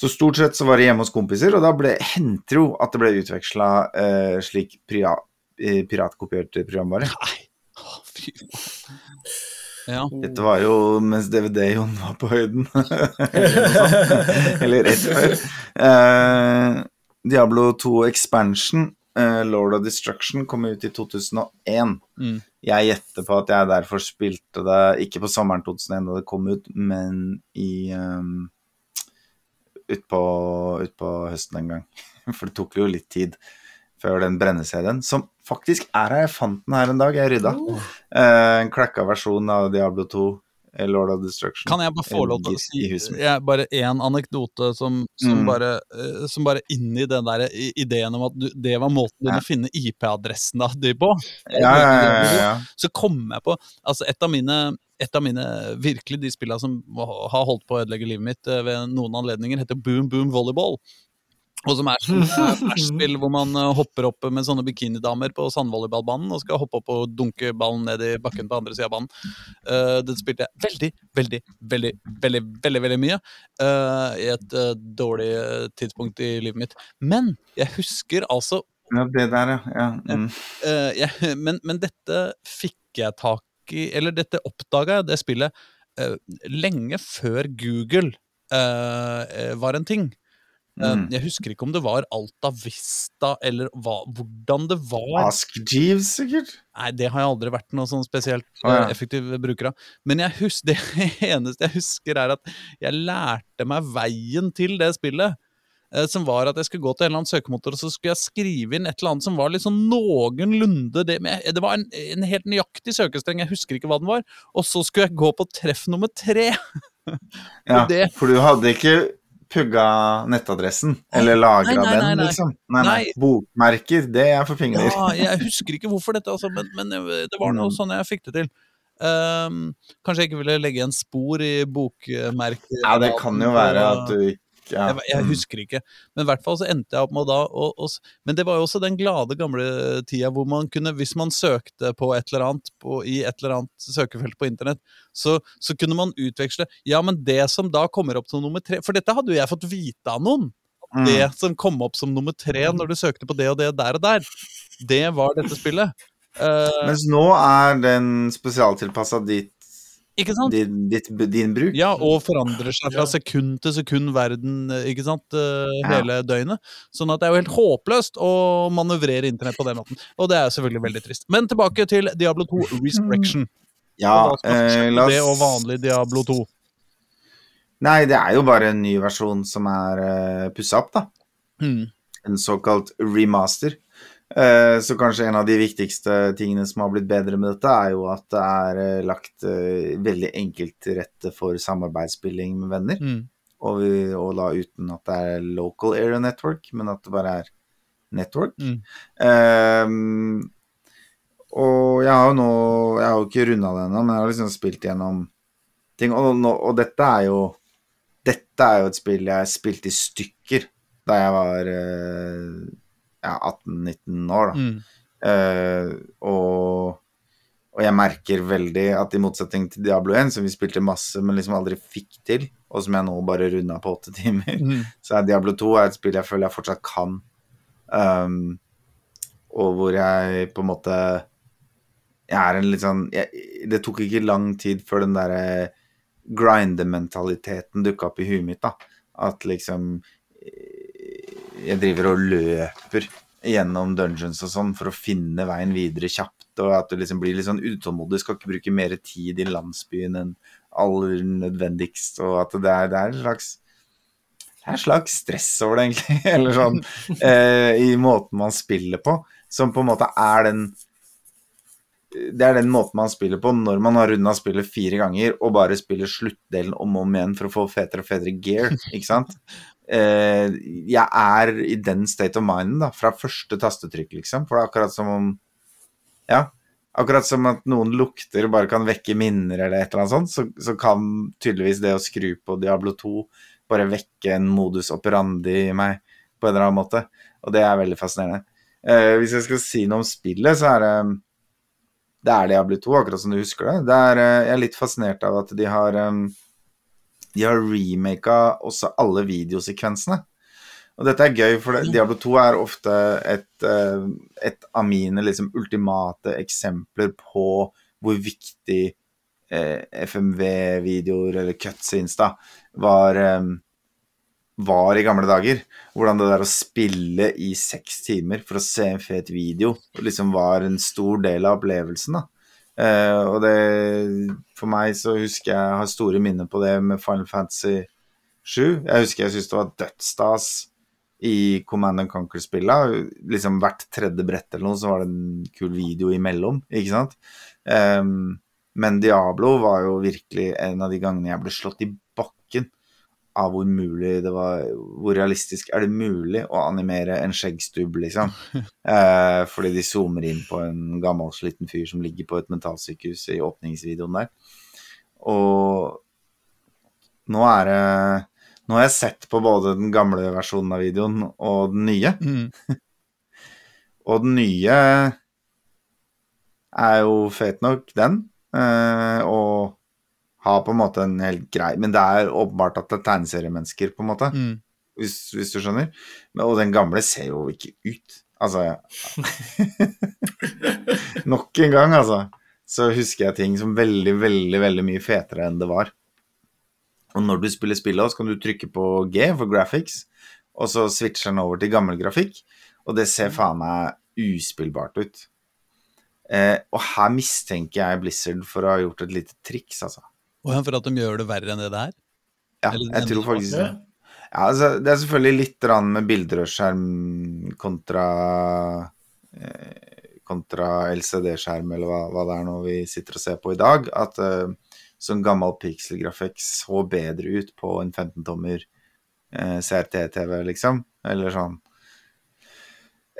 Så stort sett så var det hjemme hos kompiser, og da ble, hendte jo at det ble utveksla eh, slik pria, eh, piratkopiert programvare. Nei. oh, fy. Ja. Dette var jo mens DVD-en var på høyden. Eller rett før. Eh, Diablo 2 Expansion, eh, Lord of Destruction, kom ut i 2001. Mm. Jeg gjetter på at jeg derfor spilte det ikke på sommeren 2001 da det kom ut, men i um, utpå ut på høsten en gang. For det tok jo litt tid før den brenne-CD-en, som faktisk er her. Jeg fant den her en dag, jeg rydda. Eh, en klakka versjon av Diablo 2, eh, Lord of Destruction. Kan jeg bare få lov til å si bare én anekdote som, som, Mm. bare, eh, som bare inni den der ideen om at du, det var måten du Ja. å finne IP-adressen di på. Ja, ja, ja, ja, ja. Så kom jeg på altså et av mine et av mine virkelig de spillene som har holdt på å ødelegge livet mitt eh, ved noen anledninger, heter Boom Boom Volleyball. Og som er sånn eh, flashspill hvor man eh, hopper opp med sånne bikinidamer på sandvolleyballbanen og skal hoppe opp og dunke ballen ned i bakken på andre sida av banen. Uh, det spilte jeg veldig, veldig, veldig, veldig veldig, veldig mye uh, i et uh, dårlig eh, tidspunkt i livet mitt. Men jeg husker altså ja det der, ja. ja. Mm. Eh, jeg, men, men dette fikk jeg tak i Eller dette oppdaga jeg, det spillet, eh, lenge før Google eh, eh, var en ting. Eh, Mm. Jeg husker ikke om det var Alta Vista, eller hva, hvordan det var. Ask Jeeves, sikkert. Nei, det har jeg aldri vært noe sånn spesielt oh, ja. effektiv bruker av. Men jeg hus det eneste jeg husker, er at jeg lærte meg veien til det spillet. eh, som var at jeg skulle gå til en eller annen søkemotor og så skulle jeg skrive inn et eller annet som var sånn noenlunde det, det var en, en helt nøyaktig søkestreng, jeg husker ikke hva den var. Og så skulle jeg gå på treff nummer tre. Ja, det- For du hadde ikke pugga nettadressen, eller lagra den, liksom? Nei, nei. Nei. Bokmerker, det er for fingrer. Ja, jeg husker ikke hvorfor dette, altså, men, men det var noe Mm. sånn jeg fikk det til. Um, kanskje jeg ikke ville legge igjen spor i bokmerket. Ja, det kan jo være at du ikke ja. Jeg, jeg husker ikke, men i hvert fall så endte jeg opp med da og, og, Men det var jo også den glade gamle tida hvor man kunne, hvis man søkte på et eller annet på, i et eller annet søkefelt på internett, så, så kunne man utveksle Ja, men det som da kommer opp som nummer tre For dette hadde jo jeg fått vite av noen. Mm. Det som kom opp som nummer tre når du søkte på det og det der og der, det var dette spillet. Uh, Mens nå er den spesialtilpassa ditt, ikke sant? din, ditt, din bruk. Ja, og forandrer seg fra sekund til sekund verden, eh, ikke sant, hele Ja. døgnet. Sånn at det er jo helt håpløst å manøvrere internett på den måten. Og det er selvfølgelig veldig trist. Men tilbake til Diablo 2 Resurrection. Ja, eh, la oss det og vanlig Diablo 2. Nei, det er jo bare en ny versjon som er uh, pussa opp, da. Mm. En såkalt remaster. Eh, så kanskje en av de viktigste tingene som har blitt bedre med dette, er jo at det er eh, lagt eh, veldig enkelt til rette for samarbeidsspilling med venner. Mm. Og, vi, og da uten at det er local area network, men at det bare er network. Mm. Um, og jeg har jo nå Jeg har jo ikke runda det ennå, men jeg har liksom spilt gjennom ting. Og, og dette er jo Dette er jo et spill jeg spilte i stykker da jeg var eh, ja, 18-19 år, da. Mm. Uh, og, og jeg merker veldig at i motsetning til Diablo 1, som vi spilte masse, men liksom aldri fikk til, og som jeg nå bare runda på åtte timer, Mm. så er Diablo 2 er et spill jeg føler jeg fortsatt kan. Um, og hvor jeg på en måte Jeg er en litt sånn jeg, Det tok ikke lang tid før den derre grinder-mentaliteten dukka opp i huet mitt, da. At liksom eh, Jeg driver og løper gjennom dungeons og sånn for å finne veien videre kjapt, og at du liksom blir litt sånn utålmodig, skal ikke bruke mer tid i landsbyen enn aller nødvendigst, og at det er, det er en slags det er en slags stress over det, egentlig. Eller sånn eh, i måten man spiller på. Som på en måte er den Det er den måten man spiller på når man har runda spillet fire ganger og bare spiller sluttdelen om og om igjen for å få fetere og fetere gear, ikke sant? Eh, jeg er i den state of mind da, fra første tastetrykk, liksom. For det er akkurat som om Ja. Akkurat som at noen lukter bare kan vekke minner eller et eller annet sånt, så, så kan tydeligvis det å skru på Diablo 2 bare vekke en modus operandi i meg på en eller annen måte. Og det er veldig fascinerende. Eh, hvis jeg skal si noe om spillet, så er det Det er Diablo 2, akkurat som du husker det. det er, eh, jeg er litt fascinert av at de har um, De har remaka også alle videosekvensene. Og dette er gøy, for Diablo 2 er ofte et, eh, et av mine liksom, ultimate eksempler på hvor viktig eh, FMV-videoer, eller cutscenes, da, var, eh, var i gamle dager. Hvordan det der å spille i seks timer for å se en fet video liksom var en stor del av opplevelsen. da. Eh, og det For meg så husker jeg jeg har store minner på det med Final Fantasy 7. Jeg husker jeg syntes det var dødsstas i Command and Conquer-spilla. Liksom hvert tredje brett eller noe, så var det en kul video imellom, ikke sant? Eh, men Diablo var jo virkelig en av de gangene jeg ble slått i bakken av hvor mulig det var Hvor realistisk er det mulig å animere en skjeggstubb, liksom? Eh, fordi de zoomer inn på en gammel, sliten fyr som ligger på et mentalsykehus i åpningsvideoen der. Og nå er det Nå har jeg sett på både den gamle versjonen av videoen og den nye. Mm. Og den nye er jo fet nok, den. Eh, og har på en måte en helt grei Men det er åpenbart at det er tegneseriemennesker, på en måte. Mm. Hvis, hvis du skjønner. Men, og den gamle ser jo ikke ut. Altså Nok en gang, altså. Så husker jeg ting som veldig, veldig, veldig mye fetere enn det var. Og når du spiller spillet, så kan du trykke på G for graphics, og så switcher den over til gammel grafikk, og det ser faen meg uspillbart ut. Eh, og her mistenker jeg Blizzard for å ha gjort et lite triks, altså. Og for at de gjør det verre enn det det er? Ja, Eller jeg tror faktisk det. Ja, altså, det er selvfølgelig litt med skjerm kontra eh, kontra LCD-skjerm, eller hva, hva, det er nå vi sitter og ser på i dag. At eh, sånn gammel pixelgrafikk så bedre ut på en 15-tommer eh, CRT-TV, liksom. Eller sånn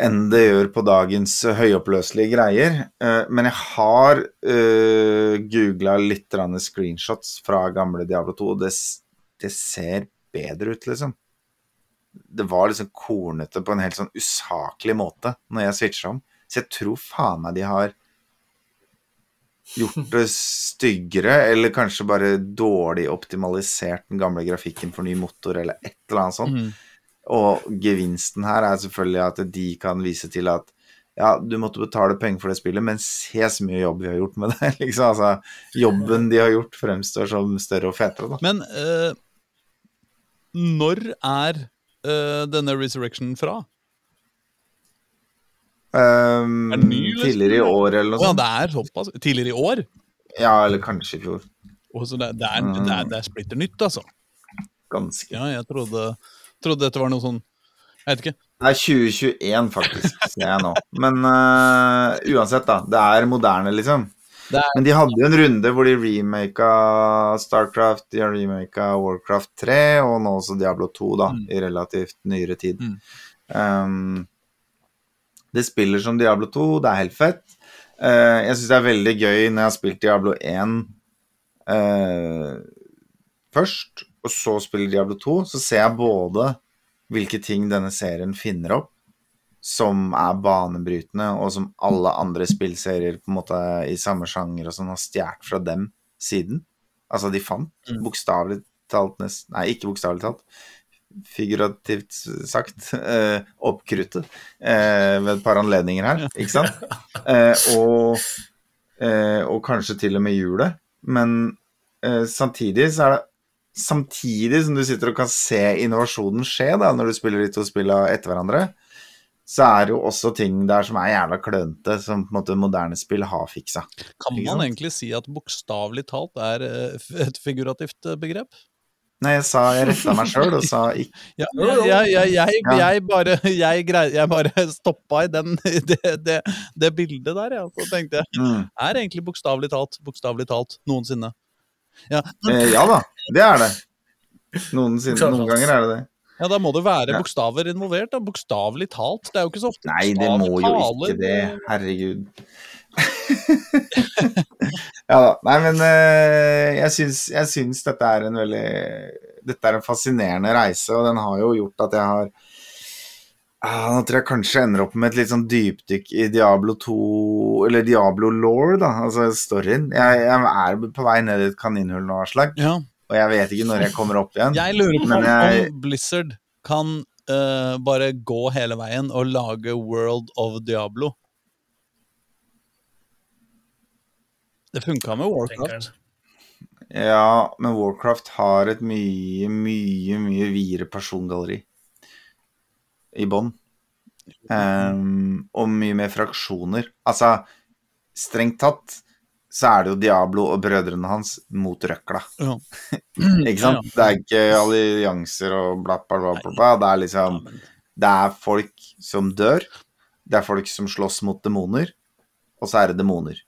enn det gjør på dagens høyoppløselige greier. Eh, men jeg har uh, googla litt screenshots fra gamle Diablo 2, og det, det ser bedre ut, liksom. Det var liksom kornete på en helt sånn usaklig måte når jeg switcha om. Så jeg tror faen meg de har gjort det styggere, eller kanskje bare dårlig optimalisert den gamle grafikken for ny motor, eller et eller annet sånt. Mm. Og gevinsten her er selvfølgelig at de kan vise til at ja, du måtte betale penger for det spillet, men se så mye jobb vi har gjort med det. liksom, altså, Jobben de har gjort, fremstår som større og fetere. da. Men uh, når er uh, denne Resurrection fra? Um, ny, tidligere i år, eller noe sånt. Ja, det er såpass. Tidligere i år? Ja, eller kanskje i fjor. Oh, så det, det, er, mm. det, er, det er splitter nytt, altså? Ganske. Ja, jeg trodde Trodde dette var noe sånn Jeg vet ikke. Det er 2021, faktisk, ser jeg nå. Men uh, uansett, da. Det er moderne, liksom. Er... Men de hadde jo en runde hvor de remaka Starcraft, de har remaka Warcraft 3, og nå også Diablo 2, da, mm. i relativt nyere tid. Mm. Um, det spiller som Diablo 2, det er helt fett. Uh, jeg syns det er veldig gøy når jeg har spilt Diablo 1 uh, eh, først, og så spiller Diablo 2, så ser jeg både hvilke ting denne serien finner opp som er banebrytende, og som alle andre spillserier på en måte i samme sjanger og sånn har stjålet fra dem siden. Altså, de fant mm. bokstavelig talt nest, Nei, ikke bokstavelig talt. Figurativt sagt. Eh, oppkruttet eh, ved et par anledninger her, ikke sant? Eh, og, eh, og kanskje til og med hjulet. Men eh, samtidig så er det samtidig som du sitter og kan se innovasjonen skje da, når du spiller de to spillene etter hverandre, så er det jo også ting der som er jævla klønete, som på en måte moderne spill har fiksa. Kan man egentlig si at bokstavelig talt er eh, et figurativt eh, begrep? Nei, jeg sa Jeg retta meg sjøl og sa ikke ja, jeg, jeg, jeg, jeg, bare Jeg, bare stoppa i den, det, det, det bildet der, ja. Så tenkte jeg mm. Er egentlig bokstavelig talt bokstavelig talt noensinne? Ja. Eh, ja da, det er det. Noensinne, noen ganger er det det. Ja, Da må det være bokstaver involvert. da, Bokstavelig talt. Det er jo ikke så ofte Nei, det må jo ikke det. Herregud. ja da. Nei, men uh, jeg, syns, jeg syns dette er en veldig Dette er en fascinerende reise, og den har jo gjort at jeg har Ah, nå tror jeg kanskje ender opp med et litt sånn dypdykk i Diablo 2 Eller Diablo Law, da, altså storyen. Jeg, jeg, er på vei ned i et kaninhull nå, Aslak. Ja. Og jeg vet ikke når jeg kommer opp igjen. Jeg lurer på jeg... om Blizzard kan uh, bare gå hele veien og lage World of Diablo. Det funka med Warcraft. Ja, men Warcraft har et mye, mye, mye videre persongalleri i bånn. Um, og mye mer fraksjoner. Altså, strengt tatt så er det jo Diablo og brødrene hans mot røkla. Ja. ikke sant? Det er ikke allianser og bla, bla, bla, bla, bla. Det er liksom Det er folk som dør. Det er folk som slåss mot demoner. Og så er det demoner.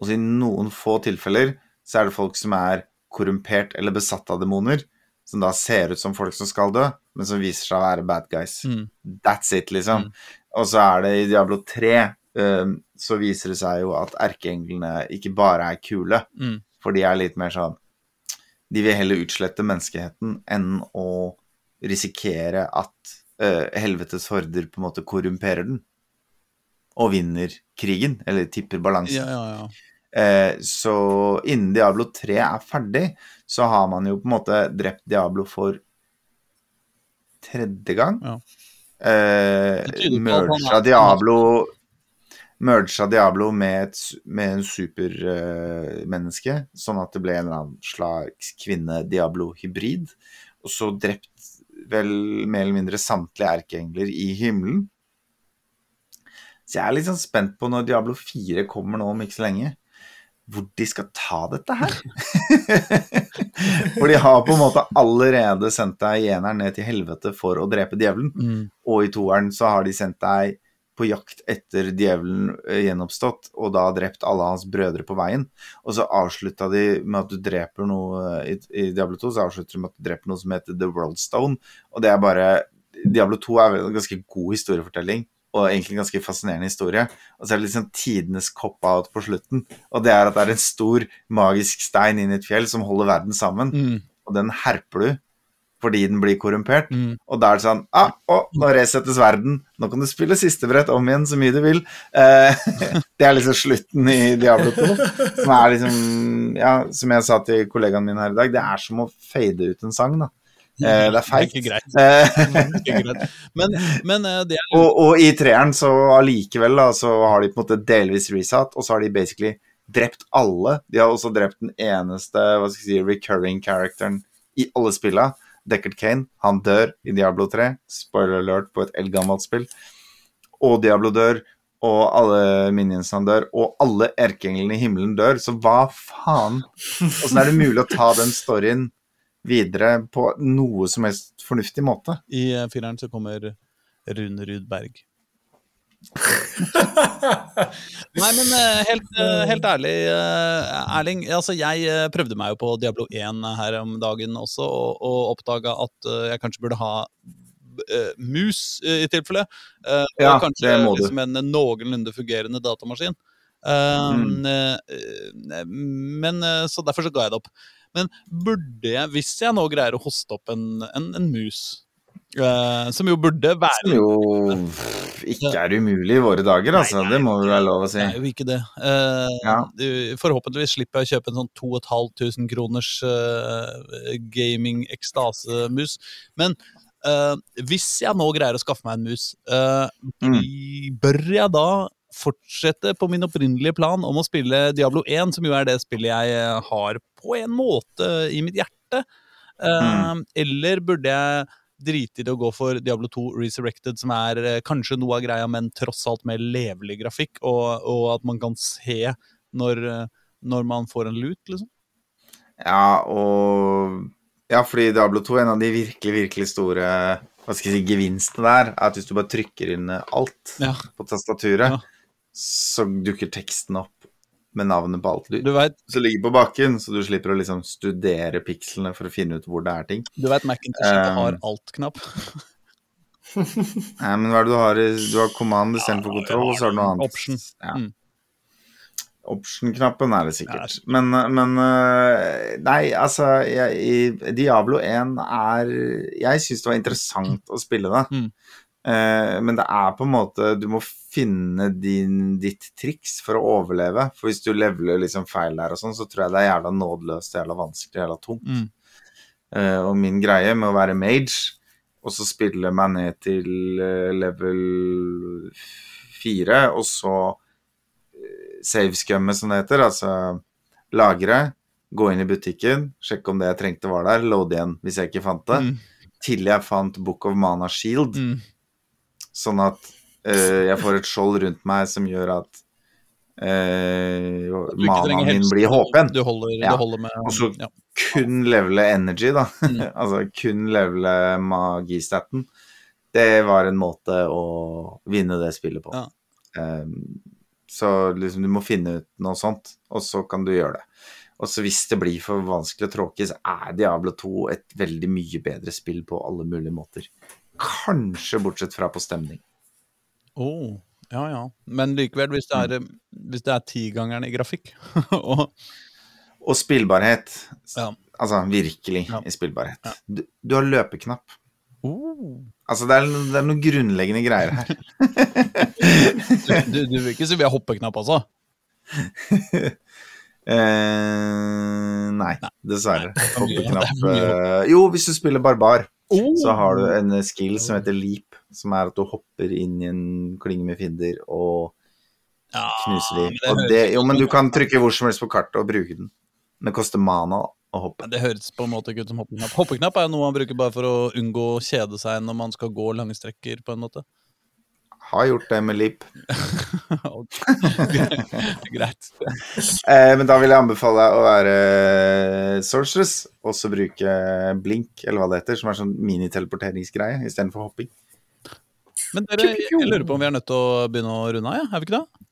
Og så i noen få tilfeller så er det folk som er korrumpert eller besatt av demoner som da ser ut som folk som skal dø, men som viser seg å være bad guys. Mm. That's it, liksom. Mm. Og så er det i Diablo 3 um, ehm, så viser det seg jo at erkeenglene ikke bare er kule, mm. for de er litt mer sånn De vil heller utslette menneskeheten enn å risikere at uh, helvetes horder på en måte korrumperer den og vinner krigen, eller tipper balansen. Ja, ja, ja. Eh, så innen Diablo 3 er ferdig, så har man jo på en måte drept Diablo for tredje gang. Ja. Eh, merga Diablo Merga Diablo med, et, med en supermenneske, uh, sånn at det ble en eller annen slags kvinne-Diablo-hybrid. Og så drept vel mer eller mindre samtlige erkeengler i himmelen. Så jeg er litt sånn spent på når Diablo 4 kommer nå om ikke så lenge hvor de skal ta dette her. For de har på en måte allerede sendt deg i eneren ned til helvete for å drepe djevelen. Mm. Og i toeren så har de sendt deg på jakt etter djevelen eh, gjenoppstått, og da drept alle hans brødre på veien. Og så avslutta de med at du dreper noe I, i Diablo 2 så avslutter de med at du dreper noe som heter The World Stone, og det er bare Diablo 2 er en ganske god historiefortelling. Og egentlig en ganske fascinerende historie. Og så er det liksom tidenes cop-out på slutten. Og det er at det er en stor magisk stein inn i et fjell som holder verden sammen. Mm. Og den herper du fordi den blir korrumpert. Mm. Og da er det sånn ah, nå resettes verden. Nå kan du spille siste brett om igjen så mye du vil. Eh, det er liksom slutten i Diablo 2. Som er liksom Ja, som jeg sa til kollegaen min her i dag, det er som å fade ut en sang, da. Eh, det er feigt. Eh. Men, men eh, det er og, og i treeren så allikevel da, så har de på en måte delvis resatt, og så har de basically drept alle. De har også drept den eneste hva skal jeg si, recurring characteren i alle spilla. Deckard Kane. Han dør i Diablo 3. Spoiler alert på et eldgammelt spill. Og Diablo dør, og alle minionsene dør, og alle erkeenglene i himmelen dør. Så hva faen? Åssen er det mulig å ta den storyen videre på noe som helst fornuftig måte? I uh, fireren så kommer Rune Rudberg. Nei, men eh, helt, eh, helt ærlig, Erling. Altså, jeg prøvde meg jo på Diablo 1 her om dagen også, og, og oppdaga at jeg kanskje burde ha mus i tilfelle. Eh, og Ja, kanskje det må du. liksom en noenlunde fungerende datamaskin. Mm. men Så derfor så ga jeg det opp. Men burde jeg, hvis jeg nå greier å hoste opp en, en, en mus Uh, Som jo burde være Som jo ikke er umulig i våre dager, altså. Det må vel være lov å si. Det er jo ikke det. Uh, Ja. du- Forhåpentligvis slipper jeg å kjøpe en sånn 2500 kroners uh, gaming-ekstasemus. Men eh, hvis jeg nå greier å skaffe meg en mus, eh, Mm. bør jeg da fortsette på min opprinnelige plan om å spille Diablo 1, som jo er det spillet jeg eh, har på en måte i mitt hjerte? Eh, Mm. Eller burde jeg drite i det å gå for Diablo 2 Resurrected, som er eh, kanskje noe av greia, men tross alt mer levelig grafikk, og, og at man kan se når, eh, når man får en loot, liksom? Ja, og Ja, fordi Diablo 2, en av de virkelig, virkelig store hva skal jeg si, gevinstene der, er at hvis du bare trykker inn alt Ja. på tastaturet, Ja. Så dukker teksten opp med navnet på alt du, Du veit som ligger på bakken, så du slipper å liksom studere pikslene for å finne ut hvor det er ting. du vet Macintosh ikke Um, har alt-knapp. Nei, men hva er det du har Du har command istedenfor kontroll, og så har du noe annet. Option. Ja. Mm. Option-knappen er det sikkert. Men, men øh, Nei, altså jeg, i Diablo 1 er Jeg syns det var interessant å spille det. Mm. Eh, men det er på en måte Du må finne din, ditt triks for å overleve. For hvis du leveler liksom feil der og sånn, så tror jeg det er jævla nådeløst, jævla vanskelig, jævla tungt. Mm. Uh, og min greie med å være mage, og så spille meg ned til eh, level fire, og så eh, savescumme, som det heter, altså lagre, gå inn i butikken, sjekke om det jeg trengte var der, loade igjen hvis jeg ikke fant det, Mm. til jeg fant Book of Mana Shield, Mm. Sånn at uh, jeg får et skjold rundt meg som gjør at uh, Du manaen min blir håpen. Du holder, Ja. du holder med Og så ja. kun levele energy, da. Mm. altså kun levele magistaten. Det var en måte å vinne det spillet på. Ja. Um, så liksom du må finne ut noe sånt, og så kan du gjøre det. Og så hvis det blir for vanskelig og tråkig, så er Diablo 2 et veldig mye bedre spill på alle mulige måter. Kanskje bortsett fra på stemning. Oh, ja, ja. Men likevel, hvis det er, Mm. hvis det er tigangeren i grafikk og, Og spillbarhet. Ja. Altså virkelig Ja. i spillbarhet. Ja. Du, du har løpeknapp. oh. Altså det er, det er noen grunnleggende greier her. du, du vil ikke si vi har hoppeknapp, altså? Eh, nei, dessverre. Er Hoppeknapp eh, Jo, hvis du spiller barbar, Oh. så har du en skill som heter leap, som er at du hopper inn i en klynge med fiender og Ja, knuser men dem. det jo, men du kan trykke hvor som helst på kartet og bruke den. Men det koster mana å hoppe. Det høres på en måte ikke ut som hoppeknapp. Hoppeknapp er jo noe man bruker bare for å unngå å kjede seg når man skal gå lange strekker, på en måte. Har gjort det med Leap. Greit. Eh, men da vil jeg anbefale deg å være Sorceress, og så bruke Blink, eller hva det heter, som er sånn miniteleporteringsgreie istedenfor hopping. Men dere, jeg lurer på om vi er nødt til å begynne å runde av, ja? er vi ikke det?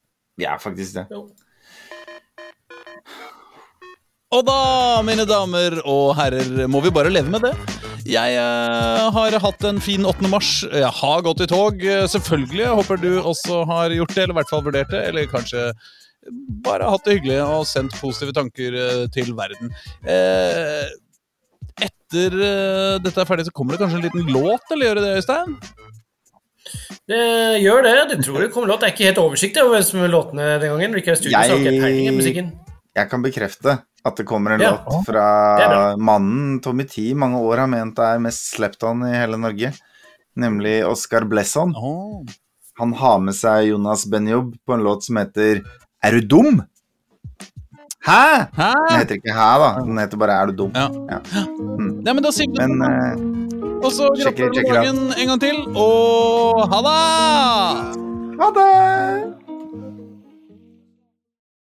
Ja, faktisk det. Jo. Og da, mine damer og herrer, må vi bare leve med det. Jeg uh, har hatt en fin 8. mars. Jeg har gått i tog, selvfølgelig. Jeg håper du også har gjort det, eller i hvert fall vurdert det. Eller kanskje bare hatt det hyggelig og sendt positive tanker eh, til verden. Eh, etter uh, dette er ferdig, så kommer det kanskje en liten låt, eller gjør det det, Øystein? Det gjør det. Det tror jeg kommer låt. Det er ikke helt oversikt over hvem som låtene den gangen. Har jeg musikken. Jeg kan bekrefte at det kommer en Ja. låt fra mannen Tommy Tee mange år har ment er mest slept on i hele Norge, nemlig Oscar Blesson. Oh. Han har med seg Jonas Benjob på en låt som heter Er du dum? Hæ? Hæ? Den heter ikke Hæ, da. Den heter bare Er du dum? Ja. Ja. Nei, men da sier vi det. Men eh, Og så gratulerer med dagen en gang til, og ha det! ha det!